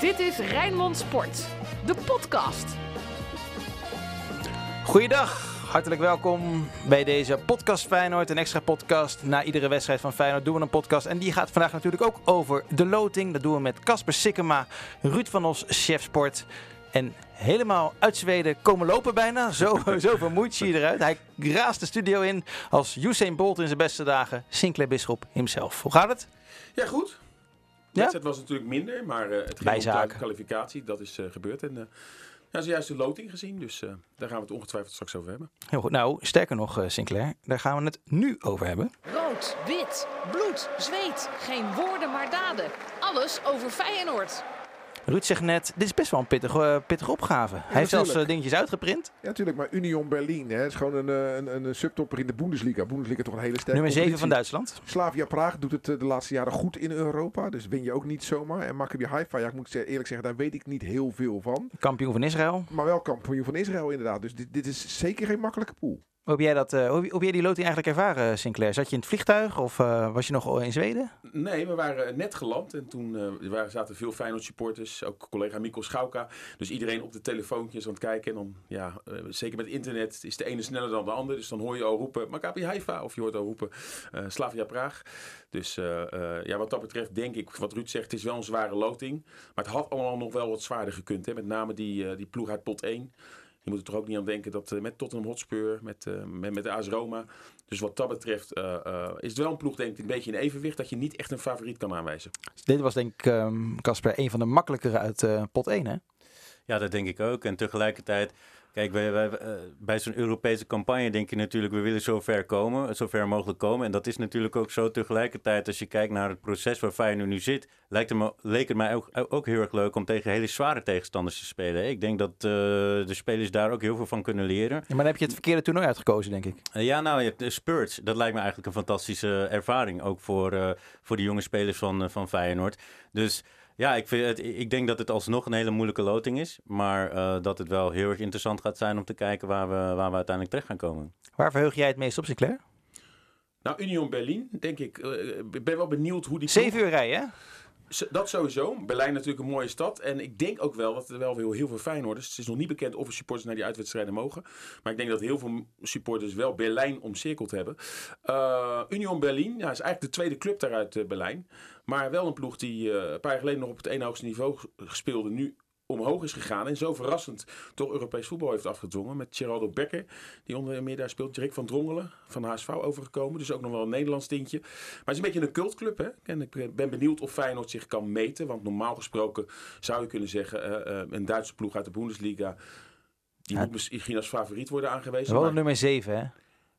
Dit is Rijnmond Sport, de podcast. Goeiedag, hartelijk welkom bij deze podcast Feyenoord. Een extra podcast. Na iedere wedstrijd van Feyenoord doen we een podcast. En die gaat vandaag natuurlijk ook over de loting. Dat doen we met Casper Sikkema, Ruud van Os, chef sport. En helemaal uit Zweden komen lopen bijna. Zo, zo vermoeid zie je eruit. Hij raast de studio in als Usain Bolt in zijn beste dagen. Sinclair Bisschop himself. Hoe gaat het? Ja, goed. De Ja? wedstrijd was natuurlijk minder, maar eh, het ging om de kwalificatie. Dat is eh, gebeurd. En eh ja, zojuist de loting gezien, dus eh, daar gaan we het ongetwijfeld straks over hebben. Heel goed. Nou, sterker nog, eh, Sinclair. Daar gaan we het nu over hebben. Rood, wit, bloed, zweet. Geen woorden maar daden. Alles over Feyenoord. Ruud zegt net, dit is best wel een pittige, eh, pittige opgave. Hij heeft zelfs eh, dingetjes uitgeprint. Ja, natuurlijk, maar Union Berlin hè, is gewoon een, eh, een, een, een subtopper in de Bundesliga. Bundesliga toch een hele sterke Nummer 7 van. Duitsland. Slavia Praag doet het de laatste jaren goed in Europa, dus win je ook niet zomaar. En Maccabi Haifa, ja, ik moet eerlijk zeggen, daar weet ik niet heel veel van. Kampioen van Israël. Maar wel kampioen van Israël inderdaad, dus dit, dit is zeker geen makkelijke pool. Hoe heb jij, dat, eh, hoe, heb jij die loting eigenlijk ervaren, Sinclair? Zat je in het vliegtuig of eh, was je nog in Zweden? Nee, we waren net geland en toen eh, waren, zaten veel Feyenoord supporters, ook collega Mikko Schauka. Dus iedereen op de telefoontjes aan het kijken. En dan, ja, eh, zeker met internet is de ene sneller dan de ander. Dus dan hoor je al roepen Maccabi Haifa of je hoort al roepen eh, Slavia Praag. Dus eh, eh, ja, wat dat betreft denk ik, wat Ruud zegt, het is wel een zware loting. Maar het had allemaal nog wel wat zwaarder gekund. Hè? Met name die, eh, die ploeg uit pot 1. Je moet er toch ook niet aan denken dat eh, met Tottenham Hotspur, met, eh, met, met de AS Roma. Dus wat dat betreft eh, eh, is het wel een ploeg, denk ik, een beetje in evenwicht. Dat je niet echt een favoriet kan aanwijzen. Dit was denk ik, ehm, Casper, een van de makkelijkere uit eh, pot 1, hè? Ja, dat denk ik ook. En tegelijkertijd, kijk, wij, wij, eh, bij zo'n Europese campagne denk je natuurlijk, we willen zo ver komen, zo ver mogelijk komen. En dat is natuurlijk ook zo. Tegelijkertijd, als je kijkt naar het proces waar Feyenoord nu zit, lijkt het me, leek het mij ook, ook heel erg leuk om tegen hele zware tegenstanders te spelen. Ik denk dat eh, de spelers daar ook heel veel van kunnen leren. Ja, maar dan heb je het verkeerde toernooi uitgekozen, denk ik. Eh, ja, nou, je hebt de Spurs. Dat lijkt me eigenlijk een fantastische ervaring. Ook voor, voor de jonge spelers van, van Feyenoord. Dus ja, ik, vind het, ik denk dat het alsnog een hele moeilijke loting is. Maar eh, dat het wel heel erg interessant gaat zijn om te kijken waar we, waar we uiteindelijk terecht gaan komen. Waar verheug jij het meest op, Sinclair? Nou, Union Berlin, denk ik. eh, Ik ben wel benieuwd hoe die Zeven uur rijden, hè? Dat sowieso. Berlijn natuurlijk een mooie stad. En ik denk ook wel dat er wel weer heel veel Feyenoorders... Het is nog niet bekend of er supporters naar die uitwedstrijden mogen. Maar ik denk dat heel veel supporters wel Berlijn omcirkeld hebben. Eh, Union Berlin ja, is eigenlijk de tweede club daaruit eh, Berlijn. Maar wel een ploeg die eh, een paar jaar geleden nog op het ene hoogste niveau speelde. Nu omhoog is gegaan. En zo verrassend toch Europees voetbal heeft afgedwongen. Met Geraldo Becker, die onder meer daar speelt. Rick van Drongelen van HSV overgekomen. Dus ook nog wel een Nederlands tintje. Maar het is een beetje een cultclub. Hè? En ik ben benieuwd of Feyenoord zich kan meten. Want normaal gesproken zou je kunnen zeggen... eh, eh, een Duitse ploeg uit de Bundesliga... Die Ja. moet misschien als favoriet worden aangewezen. Wel Maar nummer 7, hè?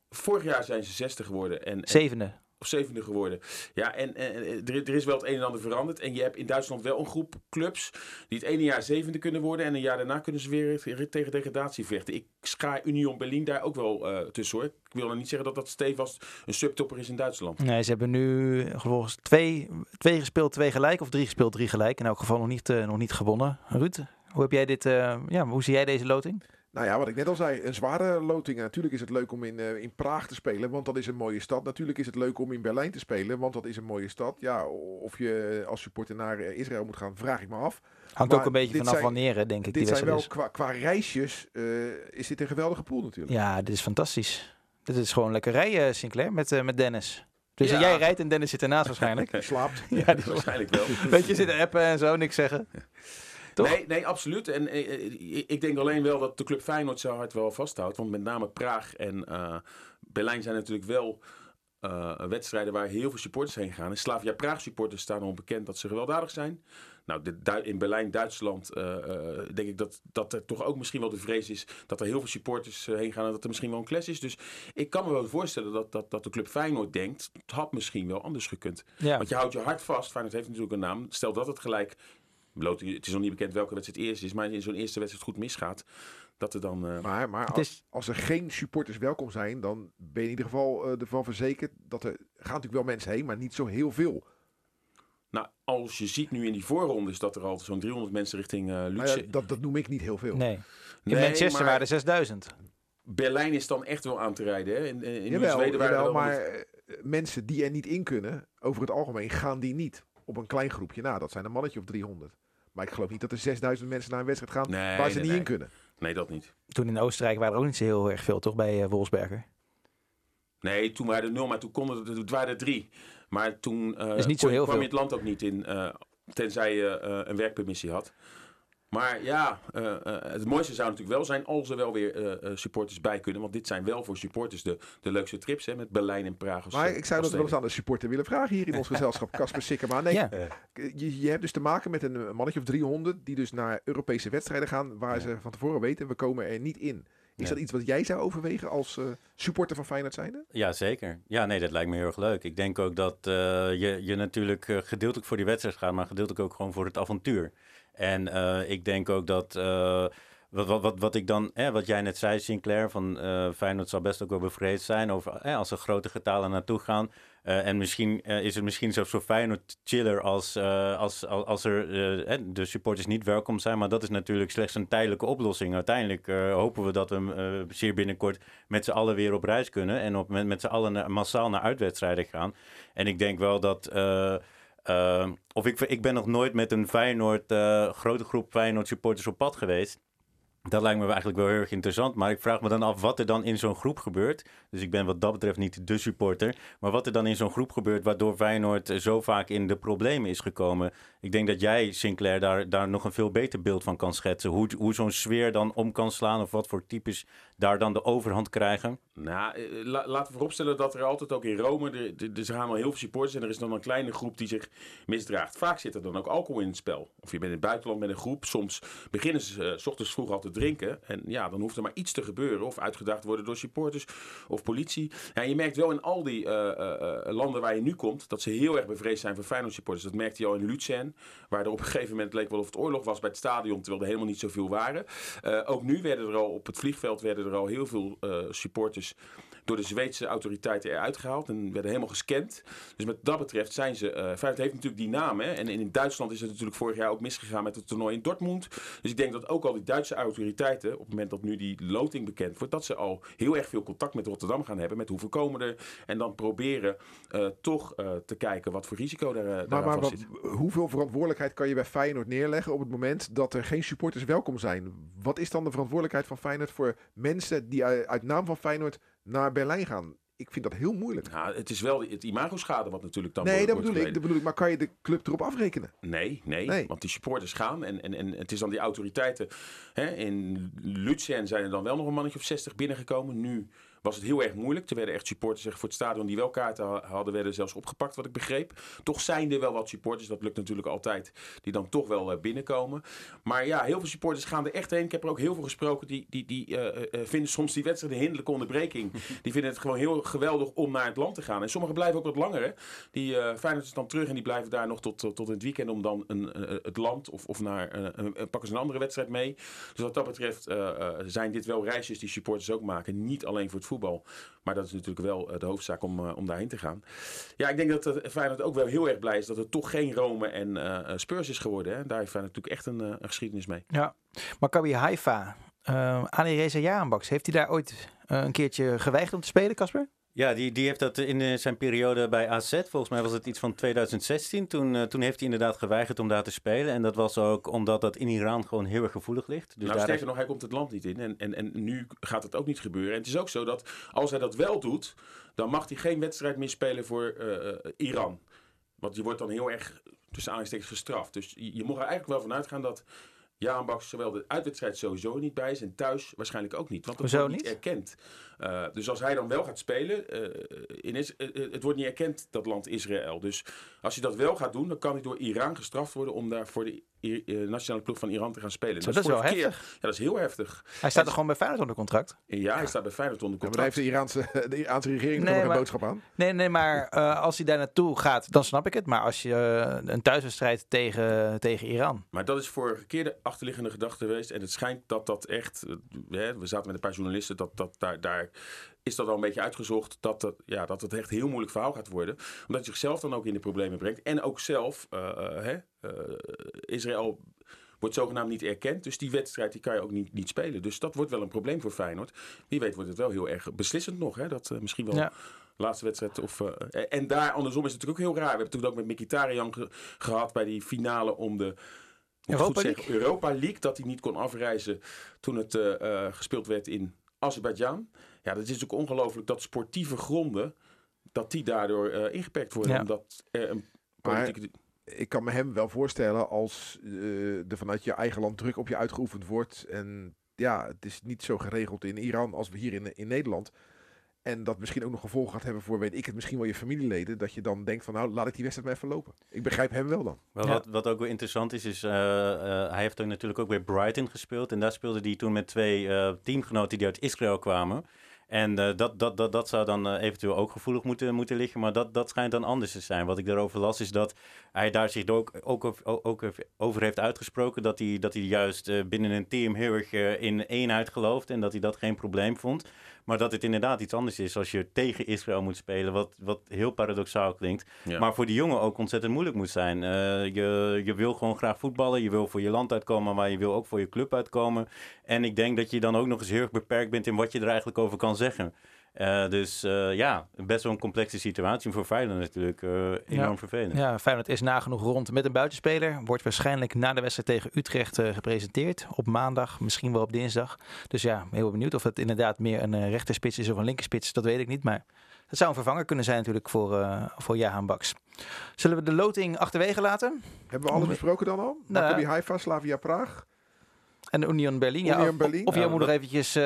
vorig jaar zijn ze 60 geworden. En, en- Zevende. Of zevende geworden. Ja, en, er, is wel het een en ander veranderd. En je hebt in Duitsland wel een groep clubs die het ene jaar zevende kunnen worden. En een jaar daarna kunnen ze weer te- tegen degradatie vechten. Ik schaar Union Berlin daar ook wel eh, tussen hoor. Ik wil nog niet zeggen dat dat stevast een subtopper is in Duitsland. Nee, ze hebben nu volgens twee, twee gespeeld, twee gelijk. Of drie gespeeld, drie gelijk. In elk geval nog niet, eh, nog niet gewonnen. Ruud, hoe heb jij dit... eh, ja, hoe zie jij deze loting? Nou ja, wat ik net al zei, een zware loting. En natuurlijk is het leuk om in, eh, in Praag te spelen, want dat is een mooie stad. Natuurlijk is het leuk om in Berlijn te spelen, want dat is een mooie stad. Ja, of je als supporter naar eh, Israël moet gaan, vraag ik me af. Hangt Maar ook een beetje vanaf zijn- wanneer, hè, denk ik, die Dit zijn wel is. qua, qua reisjes, eh, is dit een geweldige pool natuurlijk. Ja, dit is fantastisch. Dit is gewoon lekker rijden, Sinclair, met, eh, met Dennis. Dus Ja. jij rijdt en Dennis zit ernaast waarschijnlijk. Je slaapt. ja, die Waarschijnlijk wel. Weet je, zitten appen en zo, niks zeggen. Toch? Nee, nee, absoluut. En eh, eh, ik denk alleen wel dat de club Feyenoord zo hard wel vasthoudt. Want met name Praag en eh, Berlijn zijn natuurlijk wel wedstrijden waar heel veel supporters heen gaan. En Slavia Praag supporters staan al bekend dat ze gewelddadig zijn. Nou, de, in Berlijn, Duitsland, denk ik dat, dat er toch ook misschien wel de vrees is dat er heel veel supporters heen gaan en dat er misschien wel een clash is. Dus ik kan me wel voorstellen dat, dat, dat de club Feyenoord denkt, het had misschien wel anders gekund. Ja. Want je houdt je hart vast. Feyenoord heeft natuurlijk een naam. Stel dat het gelijk... Het is nog niet bekend welke wedstrijd eerst is. Maar in zo'n eerste wedstrijd goed misgaat. Dat er dan... eh, Maar, maar Het als, is- als er geen supporters welkom zijn, dan ben je in ieder geval eh, ervan verzekerd dat er gaan natuurlijk wel mensen heen, maar niet zo heel veel. nou, als je ziet nu in die voorrondes dat er al zo'n 300 mensen richting eh Maar Luxe... ja, dat, dat noem ik niet heel veel. Nee. In Nee, Manchester maar waren er 6000. Berlijn is dan echt wel aan te rijden. Hè? In, in, Jawel, Zweden waren er jawel, al maar mensen die er niet in kunnen, over het algemeen gaan die niet op een klein groepje na. Dat zijn een mannetje of 300. Maar ik geloof niet dat er 6000 mensen naar een wedstrijd gaan Nee, waar ze nee, niet nee. in kunnen. Nee, dat niet. Toen in Oostenrijk waren er ook niet zo heel erg veel, toch, bij eh, Wolfsberger? Nee, toen waren er nul, maar toen konden het, het waren er drie. Maar toen eh, Is niet zo heel kwam je veel. het land ook niet in, eh, tenzij je eh, een werkpermissie had. Maar ja, eh, eh, het mooiste zou natuurlijk wel zijn als er wel weer eh, eh, supporters bij kunnen. Want dit zijn wel voor supporters de, de leukste trips, hè, met Berlijn en Praag. als, Maar ik zou dat wel eens aan de supporter willen vragen hier in ons gezelschap. Casper Sikkema. Nee, Ja. je, je hebt dus te maken met een mannetje of 300 die dus naar Europese wedstrijden gaan waar ze van tevoren weten, we komen er niet in. Is Ja. dat iets wat jij zou overwegen als eh, supporter van Feyenoord zijnde? Ja, zeker. Ja, nee, dat lijkt me heel erg leuk. Ik denk ook dat eh, je, je natuurlijk gedeeltelijk voor die wedstrijd gaat, maar gedeeltelijk ook gewoon voor het avontuur. En eh, ik denk ook dat, eh, wat, wat, wat, wat ik dan, wat jij net zei, Sinclair, van eh Feyenoord zal best ook wel bevreesd zijn over als er grote getalen naartoe gaan. En misschien is het misschien zelfs zo Feyenoord chiller als, als, als, als er de supporters niet welkom zijn. Maar dat is natuurlijk slechts een tijdelijke oplossing. Uiteindelijk hopen we dat we zeer binnenkort met z'n allen weer op reis kunnen. En op, met, met z'n allen massaal naar uitwedstrijden gaan. En ik denk wel dat. Eh, eh, of ik, ik ben nog nooit met een Feyenoord, eh, grote groep Feyenoord supporters op pad geweest. Dat lijkt me eigenlijk wel heel erg interessant. Maar ik vraag me dan af wat er dan in zo'n groep gebeurt. Dus ik ben wat dat betreft niet de supporter. Maar wat er dan in zo'n groep gebeurt waardoor Feyenoord eh, zo vaak in de problemen is gekomen. Ik denk dat jij, Sinclair, daar, daar nog een veel beter beeld van kan schetsen. Hoe, hoe zo'n sfeer dan om kan slaan. Of wat voor types daar dan de overhand krijgen. Nou, eh, la- laten we vooropstellen dat er altijd ook in Rome, er, gaan wel heel veel supporters en er is dan een kleine groep die zich misdraagt. Vaak zit er dan ook alcohol in het spel. Of je bent in het buitenland met een groep, soms beginnen ze eh, s ochtends vroeg al te drinken. En ja, dan hoeft er maar iets te gebeuren of uitgedaagd worden door supporters of politie. Ja, je merkt wel in al die eh, eh, eh, landen waar je nu komt, dat ze heel erg bevreesd zijn voor Feyenoord supporters. Dat merkte je al in Luzern, waar er op een gegeven moment leek wel of het oorlog was bij het stadion, terwijl er helemaal niet zoveel waren. Eh, ook nu werden er al op het vliegveld werden er al heel veel eh, supporters door de Zweedse autoriteiten eruit gehaald en werden helemaal gescand. Dus met dat betreft zijn ze. eh Feyenoord heeft natuurlijk die naam. Hè? En in Duitsland is het natuurlijk vorig jaar ook misgegaan met het toernooi in Dortmund. Dus ik denk dat ook al die Duitse autoriteiten, op het moment dat nu die loting bekend wordt, dat ze al heel erg veel contact met Rotterdam gaan hebben. Met hoeveel komen er. En dan proberen eh, toch eh, te kijken wat voor risico daar, Maar, maar zit. hoeveel verantwoordelijkheid kan je bij Feyenoord neerleggen op het moment dat er geen supporters welkom zijn? Wat is dan de verantwoordelijkheid van Feyenoord voor mensen die uit naam van Feyenoord naar Berlijn gaan? Ik vind dat heel moeilijk. Nou, het is wel het imago-schade wat natuurlijk dan nee, dat bedoel, ik, dat bedoel ik. Maar kan je de club erop afrekenen? Nee, nee, Nee. want die supporters gaan en, en, en het is dan die autoriteiten. Hè, in Luzern zijn er dan wel nog een mannetje of 60 binnengekomen. Nu was het heel erg moeilijk. Er werden echt supporters zeg, voor het stadion die wel kaarten ha- hadden, werden zelfs opgepakt, wat ik begreep. Toch zijn er wel wat supporters, dat lukt natuurlijk altijd, die dan toch wel eh, binnenkomen. Maar ja, heel veel supporters gaan er echt heen. Ik heb er ook heel veel gesproken die, die, die eh, eh, vinden soms die wedstrijd een hinderlijke onderbreking. Die vinden het gewoon heel geweldig om naar het land te gaan. En sommigen blijven ook wat langer. Hè. Die uh, Feyenoord is dan terug en die blijven daar nog tot, tot, tot in het weekend om dan een, het land of, of naar pakken ze een andere wedstrijd mee. Dus wat dat betreft zijn dit wel reisjes die supporters ook maken. Niet alleen voor het voetbal. Maar dat is natuurlijk wel eh, de hoofdzaak om, eh, om daarheen te gaan. Ja, ik denk dat uh, Feyenoord ook wel heel erg blij is dat het toch geen Rome en eh, Spurs is geworden. Hè. Daar heeft Feyenoord natuurlijk echt een, eh, geschiedenis mee. Ja. Maccabi Haifa. Uh, Reza Jaanbaks, heeft hij daar ooit een keertje geweigerd om te spelen, Casper? Ja, die, die heeft dat in uh, zijn periode bij AZ, volgens mij was het iets van 2016. Toen, uh, toen heeft hij inderdaad geweigerd om daar te spelen. En dat was ook omdat dat in Iran gewoon heel erg gevoelig ligt. Dus nou, sterker nog, hij komt het land niet in. En, en, en nu gaat het ook niet gebeuren. En het is ook zo dat als hij dat wel doet, dan mag hij geen wedstrijd meer spelen voor uh, Iran. Want je wordt dan heel erg tussen aanhalingstekens gestraft. Dus je, je mag er eigenlijk wel van uitgaan dat Jaan Baks zowel de uitwedstrijd sowieso niet bij is en thuis waarschijnlijk ook niet. Want dat wordt niet niet? erkend. Uh, dus als hij dan wel gaat spelen, uh, in is, uh, het wordt niet erkend, dat land Israël. Dus als hij dat wel gaat doen, dan kan hij door Iran gestraft worden om daar voor de I nationale ploeg van Iran te gaan spelen. Zo, dat is wel keer, heftig. Ja, dat is heel heftig. Hij staat er gewoon bij Feyenoord onder contract? Ja, hij staat bij Feyenoord onder Ja, maar daar contract. heeft de Iraanse, de Iraanse regering Nee, nog een boodschap aan. Nee, nee, maar eh, als hij daar naartoe gaat, dan snap ik het. Maar als je eh, een thuiswedstrijd tegen, tegen Iran. Maar dat is vorige keer de achterliggende gedachte geweest. En het schijnt dat dat echt... eh, Hè, we zaten met een paar journalisten. Dat, dat, daar, daar is dat al een beetje uitgezocht. Dat, dat, ja, dat het echt een heel moeilijk verhaal gaat worden. Omdat hij zichzelf dan ook in de problemen brengt. En ook zelf, eh, eh, hè, eh, Israël wordt zogenaamd niet erkend. Dus die wedstrijd die kan je ook niet, niet spelen. Dus dat wordt wel een probleem voor Feyenoord. Wie weet wordt het wel heel erg beslissend nog. Hè? Dat misschien wel Ja. laatste wedstrijd. Of, en daar andersom is het natuurlijk ook heel raar. We hebben toen ook met Mkhitaryan ge gehad bij die finale om de Europa zeggen, Europa League, dat hij niet kon afreizen toen het gespeeld werd in Azerbeidzjan. Ja, dat is ook ongelooflijk dat sportieve gronden, dat die daardoor eh, ingeperkt worden. Ja. Omdat er een politieke... ik kan me hem wel voorstellen als eh, er vanuit je eigen land druk op je uitgeoefend wordt. En ja, het is niet zo geregeld in Iran als we hier in, in Nederland. En dat misschien ook nog gevolgen gaat hebben voor, weet ik het, misschien wel je familieleden. Dat je dan denkt van, nou, laat ik die wedstrijd maar even lopen. Ik begrijp hem wel dan. Wel, Ja. wat, wat ook wel interessant is, is eh, hij heeft ook natuurlijk ook bij Brighton gespeeld. En daar speelde hij toen met twee eh, teamgenoten die uit Israël kwamen. En eh, dat, dat, dat, dat zou dan eh, eventueel ook gevoelig moeten, moeten liggen. Maar dat, dat schijnt dan anders te zijn. Wat ik daarover las is dat hij daar zich ook, ook, ook, ook over heeft uitgesproken. Dat hij, dat hij juist eh, binnen een team heel erg in eenheid gelooft. En dat hij dat geen probleem vond. Maar dat het inderdaad iets anders is als je tegen Israël moet spelen. Wat, wat heel paradoxaal klinkt. Ja. Maar voor die jongen ook ontzettend moeilijk moet zijn. Je, je wil gewoon graag voetballen. Je wil voor je land uitkomen, maar je wil ook voor je club uitkomen. En ik denk dat je dan ook nog eens heel erg beperkt bent in wat je er eigenlijk over kan zeggen. Eh, dus eh, ja, best wel een complexe situatie. Voor Feyenoord natuurlijk eh, enorm Ja. vervelend. Ja, Feyenoord is nagenoeg rond met een buitenspeler. Wordt waarschijnlijk na de wedstrijd tegen Utrecht eh, gepresenteerd. Op maandag, misschien wel op dinsdag. Dus ja, heel benieuwd of het inderdaad meer een rechterspits is of een linkerspits. Dat weet ik niet, maar het zou een vervanger kunnen zijn natuurlijk voor, eh voor Jahan Baks. Zullen we de loting achterwege laten? Hebben we alles besproken dan al? Nou, Maccabi Haifa, Slavia Praag. En Union Berlin. Ja, Union of- Berlin. Of jij Ja, moet nog eventjes eh,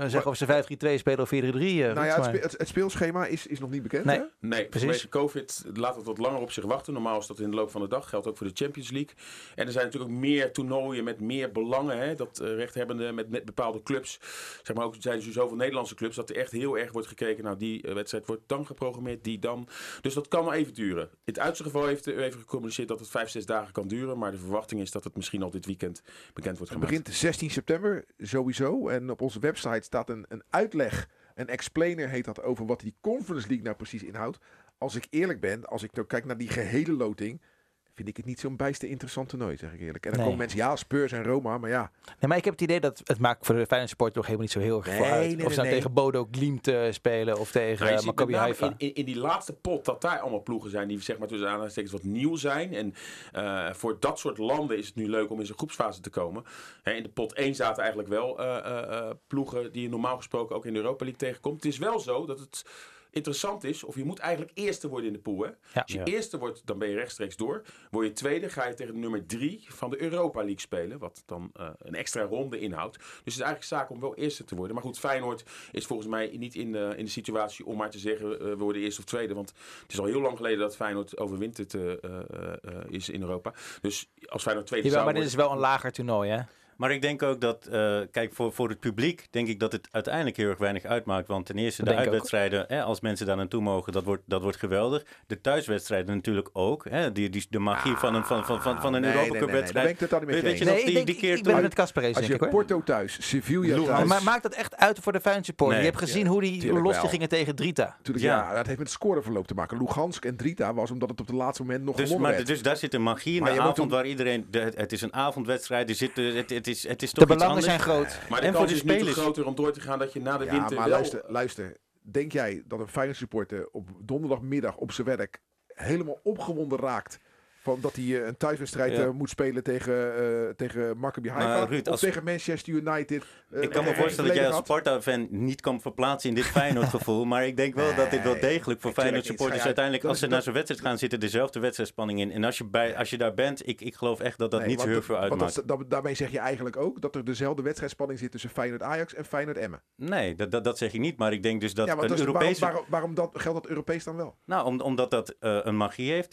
zeggen of ze 5-3-2 spelen of 4-3-3. eh, nou ja, het, speelschema is, is nog niet bekend. Nee. Hè? Nee, Precies. vanwege COVID laat het wat langer op zich wachten. Normaal is dat in de loop van de dag. Geldt ook voor de Champions League. En er zijn natuurlijk ook meer toernooien met meer belangen. Hè, dat eh, rechthebbende met, met bepaalde clubs. Zeg maar ook er zijn dus zoveel Nederlandse clubs. Dat er echt heel erg wordt gekeken. Nou, die wedstrijd wordt dan geprogrammeerd, die dan. Dus dat kan wel even duren. In het uiterste geval heeft de UEFA gecommuniceerd dat het vijf, zes dagen kan duren. Maar de verwachting is dat het misschien al dit weekend bekend wordt gemaakt. Begint 16 september sowieso. En op onze website staat een, een uitleg, een explainer heet dat, over wat die Conference League nou precies inhoudt. Als ik eerlijk ben, als ik nou kijk naar die gehele loting, vind ik het niet zo'n bijster interessant toernooi, zeg ik eerlijk. En dan Nee. komen mensen, ja, Spurs en Roma, maar ja. Nee, maar ik heb het idee dat het maakt voor de Feyenoord support toch helemaal niet zo heel erg Nee, voor uit. nee, of ze nou nee, tegen Bodo Glimt eh, spelen of tegen Nou, je eh, Maccabi Haifa. in, in, in die laatste pot dat daar allemaal ploegen zijn die zeg maar tussen aanhalingstekens wat nieuw zijn. En eh, voor dat soort landen is het nu leuk om in zijn groepsfase te komen. Hè, in de pot 1 zaten eigenlijk wel eh, eh, eh, ploegen die je normaal gesproken ook in de Europa League tegenkomt. Het is wel zo dat het interessant is, of je moet eigenlijk eerste worden in de pool. Hè? Ja. Als je Ja. eerste wordt, dan ben je rechtstreeks door. Word je tweede, ga je tegen nummer drie van de Europa League spelen. Wat dan eh, een extra ronde inhoudt. Dus het is eigenlijk zaak om wel eerste te worden. Maar goed, Feyenoord is volgens mij niet in de, in de situatie om maar te zeggen... eh, we worden eerste of tweede. Want het is al heel lang geleden dat Feyenoord overwinterd eh, eh, eh, is in Europa. Dus als Feyenoord tweede Jawel, zou maar dit is wel een lager toernooi, hè? Maar ik denk ook dat, eh, kijk, voor, voor het publiek denk ik dat het uiteindelijk heel erg weinig uitmaakt. Want ten eerste, Dat de uitwedstrijden, hè, als mensen daar naartoe mogen, dat wordt, dat wordt geweldig. De thuiswedstrijden natuurlijk ook. Hè, die, die, de magie van een, van, van, van, van een nee, Europa nee, Cup nee, ben wedstrijd. ik het totaal niet mee Weet je eens. nog, ik, die- denk, die keer ik ben toen- met Casper eens, Als je hoor. Porto thuis, Sevilla thuis. Maar maakt dat echt uit voor de Feyenoord supporter? Nee. Je hebt gezien hoe, die, hoe los die gingen tegen Drita. Ja. ja. dat heeft met het scoreverloop te maken. Lugansk en Drita was omdat het op het laatste moment nog Dus, gewonnen maar, werd. dus daar zit een magie in de avond waar iedereen... De, het is een avondwedstrijd, er zit, het, is, het is De toch iets belangen zijn groot. Maar de En voor kans de is nu te spelers. groter om door te gaan dat je na de Ja, winter maar wel... luister, luister. Denk jij dat een Feyenoord supporter op donderdagmiddag op zijn werk helemaal opgewonden raakt dat hij eh, een thuiswedstrijd Ja. eh, moet spelen tegen, eh tegen Maccabi Haifa Maar Ruud, of als- tegen Manchester United? Ik kan me voorstellen dat jij als? Sparta-fan niet kan verplaatsen in dit Feyenoord-gevoel. maar ik denk wel dat dit wel degelijk voor Feyenoord-supporters uiteindelijk, als ze naar zo'n wedstrijd gaan, zit er dezelfde wedstrijdspanning in. En als je, bij, als je daar bent, ik, ik geloof echt dat dat Nee, niet zo heel veel uitmaakt. dat- dat- daarmee zeg je eigenlijk ook dat er dezelfde wedstrijdspanning zit tussen Feyenoord Ajax en Feyenoord Emmen. Nee, dat, dat, dat zeg ik niet. Maar ik denk dus dat ja, een Europese... waarom, waarom, waarom dat, geldt dat Europees dan wel? Nou, om, omdat dat een magie heeft.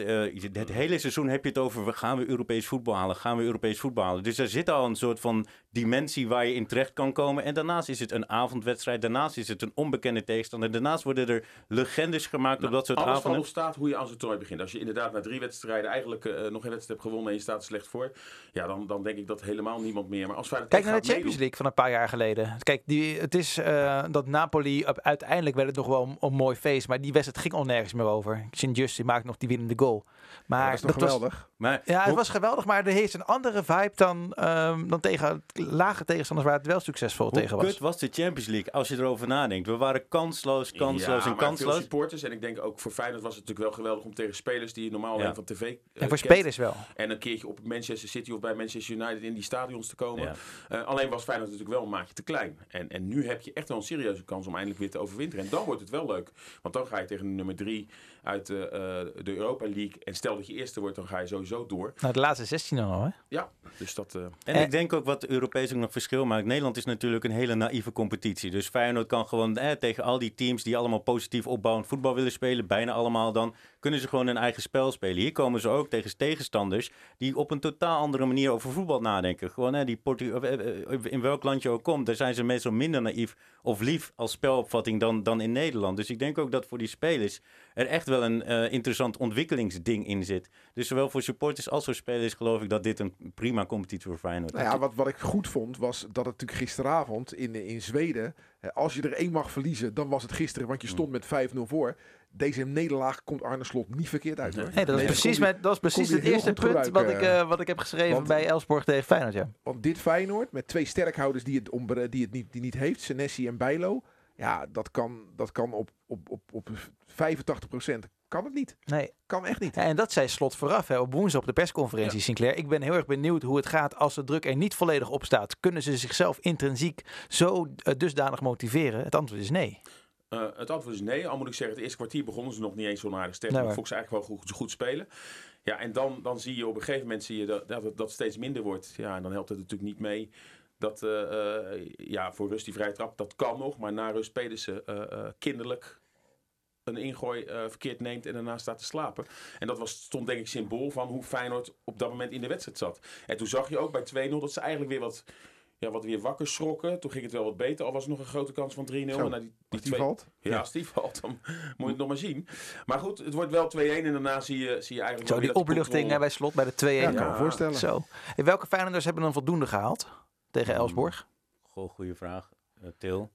Het hele seizoen heb je het over, we- gaan we Europees voetbal halen? Gaan we Europees voetbal halen? Dus er zit al een soort van dimensie waar je in terecht kan komen. En daarnaast is het een avondwedstrijd. Daarnaast is het een onbekende tegenstander. Daarnaast worden er legendes gemaakt op dat soort Alles avonden. op staat hoe je aan zo'n toernooi begint. Als je inderdaad na drie wedstrijden eigenlijk eh, nog geen wedstrijd hebt gewonnen en je staat er slecht voor. Ja, dan, dan denk ik dat helemaal niemand meer. Maar als Feyenoord Kijk naar de Champions meedoen- League van een paar jaar geleden. Kijk, die, het is eh, dat Napoli, op- uiteindelijk werd het nog wel een, een mooi feest. Maar die wedstrijd ging al nergens meer over. Sint-Just die maakte nog die winnende goal. Maar dat was- geweldig? Maar Ja, het hoe- was geweldig, maar er heeft een andere vibe dan, ehm, dan tegen lage tegenstanders waar het wel succesvol hoe tegen was. kut was de Champions League als je erover nadenkt? We waren kansloos, kansloos ja, en maar Veel kansloos. supporters. En ik denk ook voor Feyenoord was het natuurlijk wel geweldig om tegen spelers die je normaal Ja. alleen van tv eh, en voor kent. spelers wel. En een keertje op Manchester City of bij Manchester United in die stadions te komen. Ja. Eh, alleen was Feyenoord natuurlijk wel een maatje te klein. En, en nu heb je echt wel een serieuze kans om eindelijk weer te overwinteren. En dan wordt het wel leuk. Want dan ga je tegen de nummer drie uit de, eh, de Europa League. En stel dat je eerste wordt, dan ga je sowieso door. Nou, de laatste 16 dan al, hè? Ja, dus dat... eh, En Eh. ik denk ook wat Europees ook nog verschil maakt. Nederland is natuurlijk een hele naïeve competitie. Dus Feyenoord kan gewoon eh, tegen al die teams die allemaal positief opbouwend voetbal willen spelen, bijna allemaal dan, kunnen ze gewoon hun eigen spel spelen. Hier komen ze ook tegen tegenstanders die op een totaal andere manier over voetbal nadenken. Gewoon hè, die Portu of, eh, eh, in welk land je ook komt, daar zijn ze meestal minder naïef of lief als spelopvatting dan, dan in Nederland. Dus ik denk ook dat voor die spelers er echt wel een eh, interessant ontwikkelingsding in zit. Dus zowel voor supporters als voor spelers geloof ik dat dit een prima competitie voor Feyenoord is. Nou ja, wat, wat ik goed vond was dat het natuurlijk gisteravond in, in Zweden, als je er één mag verliezen, dan was het gisteren, want je stond met 5-0 voor. Deze nederlaag komt Arne Slot niet verkeerd uit hoor. Nee, dat, is Nee, precies, met, dat is precies het eerste punt wat ik, eh, wat ik heb geschreven Want- bij Elsborg tegen Feyenoord, ja. Want dit Feyenoord, met twee sterkhouders die het, om, die het niet, die niet heeft, Senesi en Bijlo. Ja, dat kan, dat kan op, op, op, op 85% kan het niet. Nee. Kan echt niet. Ja, en dat zei Slot vooraf hè, op woensdag op de persconferentie, Sinclair. Ik ben heel erg benieuwd hoe het gaat als de druk er niet volledig op staat. Kunnen ze zichzelf intrinsiek zo eh, dusdanig motiveren? Het antwoord is nee. Eh, het antwoord is nee. Al moet ik zeggen, het eerste kwartier begonnen ze nog niet eens zo aardig sterk. Nee, maar ze eigenlijk wel goed, goed spelen. Ja, en dan, dan zie je op een gegeven moment zie je dat, dat het dat steeds minder wordt. Ja, en dan helpt het natuurlijk niet mee. Dat eh, eh, ja, voor rust die vrije trap, dat kan nog. Maar na rust spelen ze eh, eh, kinderlijk een ingooi eh, verkeerd neemt en daarna staat te slapen. En dat was, stond denk ik symbool van hoe Feyenoord op dat moment in de wedstrijd zat. En toen zag je ook bij 2-0 dat ze eigenlijk weer wat, ja, wat weer wakker schrokken. Toen ging het wel wat beter, al was er nog een grote kans van 3-0. Zo, Maar die, die Als die twee- valt. ja, als die valt, dan moet je het nog maar zien. Maar goed, het wordt wel 2-1 en daarna zie je, zie je eigenlijk... Zo die opluchting controle- bij Slot bij de 2-1. Ja, kan me voorstellen. Zo. En welke Feyenoorders hebben dan voldoende gehaald tegen Elsborg? Goh, goede vraag. Eh, Til.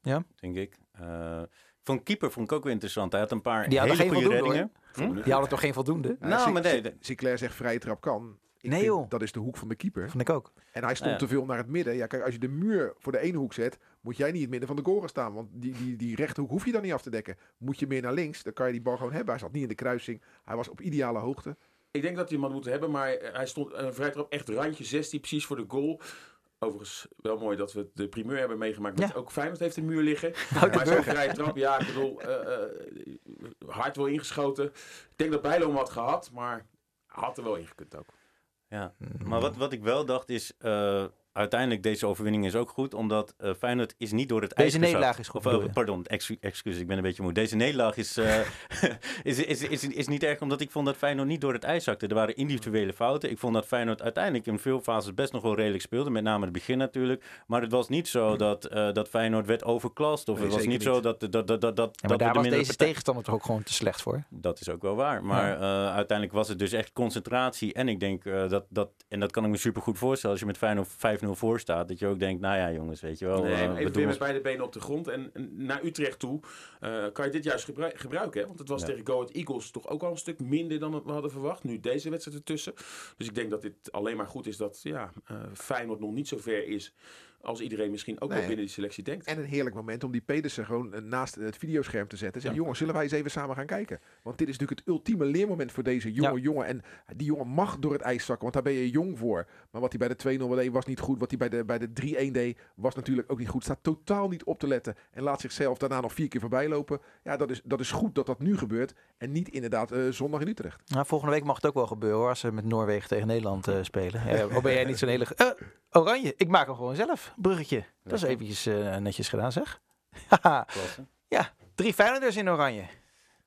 Ja? Denk ik. Eh van keeper vond ik ook wel interessant. Hij had een paar Die hadden hele geen goede voldoende, reddingen. Hm? Die hadden toch geen voldoende? Nou, Sin- maar nee, Sinclair zegt vrije trap kan. Ik Nee, joh. Dat is de hoek van de keeper. Vond ik ook. En hij stond Nou ja. te veel naar het midden. Ja, kijk, als je de muur voor de ene hoek zet, moet jij niet in het midden van de goal staan. Want die, die, die rechterhoek hoef je dan niet af te dekken. Moet je meer naar links, dan kan je die bal gewoon hebben. Hij zat niet in de kruising. Hij was op ideale hoogte. Ik denk dat hij hem had moeten hebben, maar hij stond een vrij trap echt randje 16, precies voor de goal. Overigens wel mooi dat we de primeur hebben meegemaakt. Met Ja. Ook Feyenoord heeft een muur liggen. Houd de maar zo'n vrije trap, ja, ik bedoel, eh, eh, hard wel ingeschoten. Ik denk dat Bijlo hem had gehad, maar had er wel ingekund ook. Ja. Maar wat, wat ik wel dacht is, eh, uiteindelijk deze overwinning is ook goed, omdat eh Feyenoord is niet door het Deze ijs nederlaag is goed, Of, eh, pardon, excu excuus, ik ben een beetje moe. Deze nederlaag is, eh, is, is, is, is niet erg, omdat ik vond dat Feyenoord niet door het ijs zakte. Er waren individuele fouten. Ik vond dat Feyenoord uiteindelijk in veel fases best nog wel redelijk speelde, met name het begin natuurlijk. Maar het was niet zo dat, eh, dat Feyenoord werd overklast, of Nee, het was niet zo dat, dat, dat, dat, dat, Ja, dat maar daar de was deze partij- tegenstander toch ook gewoon te slecht voor? dat is ook wel waar. Maar uiteindelijk was het dus echt concentratie. En ik denk dat, dat, en dat kan ik me super goed voorstellen, als je met Feyenoord 5-0 voor staat, dat je ook denkt, nou ja jongens, weet je wel. Nee, eh, even weer met beide benen op de grond. En en naar Utrecht toe eh, kan je dit juist gebru- gebruiken. Hè? Want het was Ja. tegen Go Ahead Eagles toch ook al een stuk minder dan we hadden verwacht. Nu deze wedstrijd ertussen. Dus ik denk dat dit alleen maar goed is dat ja, eh Feyenoord nog niet zo ver is als iedereen misschien ook Nee. wel binnen die selectie denkt. En een heerlijk moment om die Pedersen gewoon eh, naast het videoscherm te zetten. Zeg, Ja. jongens, zullen wij eens even samen gaan kijken? Want dit is natuurlijk het ultieme leermoment voor deze jonge Ja. jongen. En die jongen mag door het ijs zakken, want daar ben je jong voor. Maar wat hij bij de 2-0 deed was niet goed. Wat hij bij de, bij de 3-1 deed was natuurlijk ook niet goed. Staat totaal niet op te letten. En laat zichzelf daarna nog vier keer voorbij lopen. Ja, dat is, dat is goed dat dat nu gebeurt. En niet inderdaad eh, zondag in Utrecht. Nou, volgende week mag het ook wel gebeuren hoor, als ze met Noorwegen tegen Nederland eh, spelen. Ja, of ben jij niet zo'n hele... Eh, oranje, ik maak hem gewoon zelf. Bruggetje. Dat is eventjes eh, netjes gedaan zeg. Ja, drie Feyenoorders in oranje.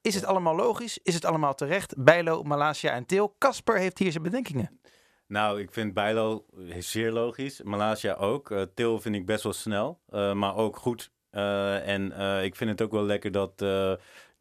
Is het allemaal logisch? Is het allemaal terecht? Bijlo, Malasia en Til. Kasper heeft hier zijn bedenkingen. Nou, ik vind Bijlo zeer logisch. Malasia ook. Eh, Til vind ik best wel snel, eh, maar ook goed. En ik vind het ook wel lekker dat,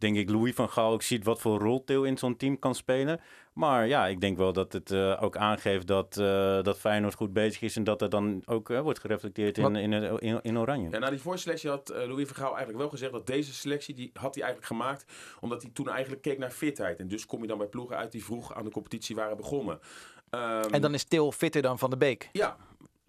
denk ik, Louis van Gaal ook ziet wat voor rol Til in zo'n team kan spelen. Maar ja, ik denk wel dat het eh, ook aangeeft dat, eh, dat Feyenoord goed bezig is en dat dat dan ook eh, wordt gereflecteerd in, in, in, in Oranje. Ja, na die voorselectie had Louis van Gaal eigenlijk wel gezegd dat deze selectie, die had hij eigenlijk gemaakt omdat hij toen eigenlijk keek naar fitheid. En dus kom je dan bij ploegen uit die vroeg aan de competitie waren begonnen. Ehm, En dan is Til fitter dan Van de Beek. Ja,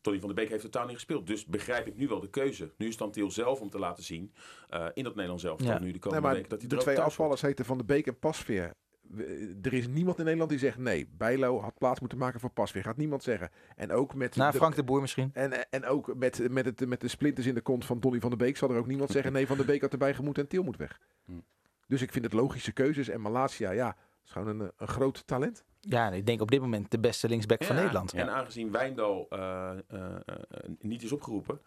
Tony van der Beek heeft totaal niet gespeeld. Dus begrijp ik nu wel de keuze. Nu is het dan Til zelf om te laten zien eh, in dat Nederlands zelf. Ja. Nu de komende weken dat hij de er twee afvallers heten Van de Beek en Pasveer. We- Er is niemand in Nederland die zegt nee. Bijlo had plaats moeten maken voor Pasveer. Gaat niemand zeggen. En ook met Na de- Frank de Boer misschien. En, en ook met, met, het, met de splinters in de kont van Donny van der Beek zal er ook niemand zeggen nee, Van der Beek had erbij gemoet en Til moet weg. Hm. Dus ik vind het logische keuzes. En Malasia, ja, is gewoon een, een groot talent. Ja, ik denk op dit moment de beste linksback van Ja, Nederland. En aangezien Wijndal eh, eh, eh, niet is opgeroepen,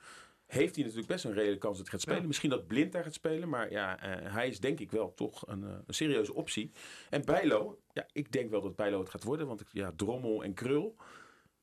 heeft hij natuurlijk best een reële kans dat hij gaat spelen. Ja. Misschien dat Blind daar gaat spelen, maar ja, eh, hij is denk ik wel toch een, eh, een serieuze optie. En Bijlo, ja, ik denk wel dat Bijlo het gaat worden, want ik- ja, Drommel en Krul.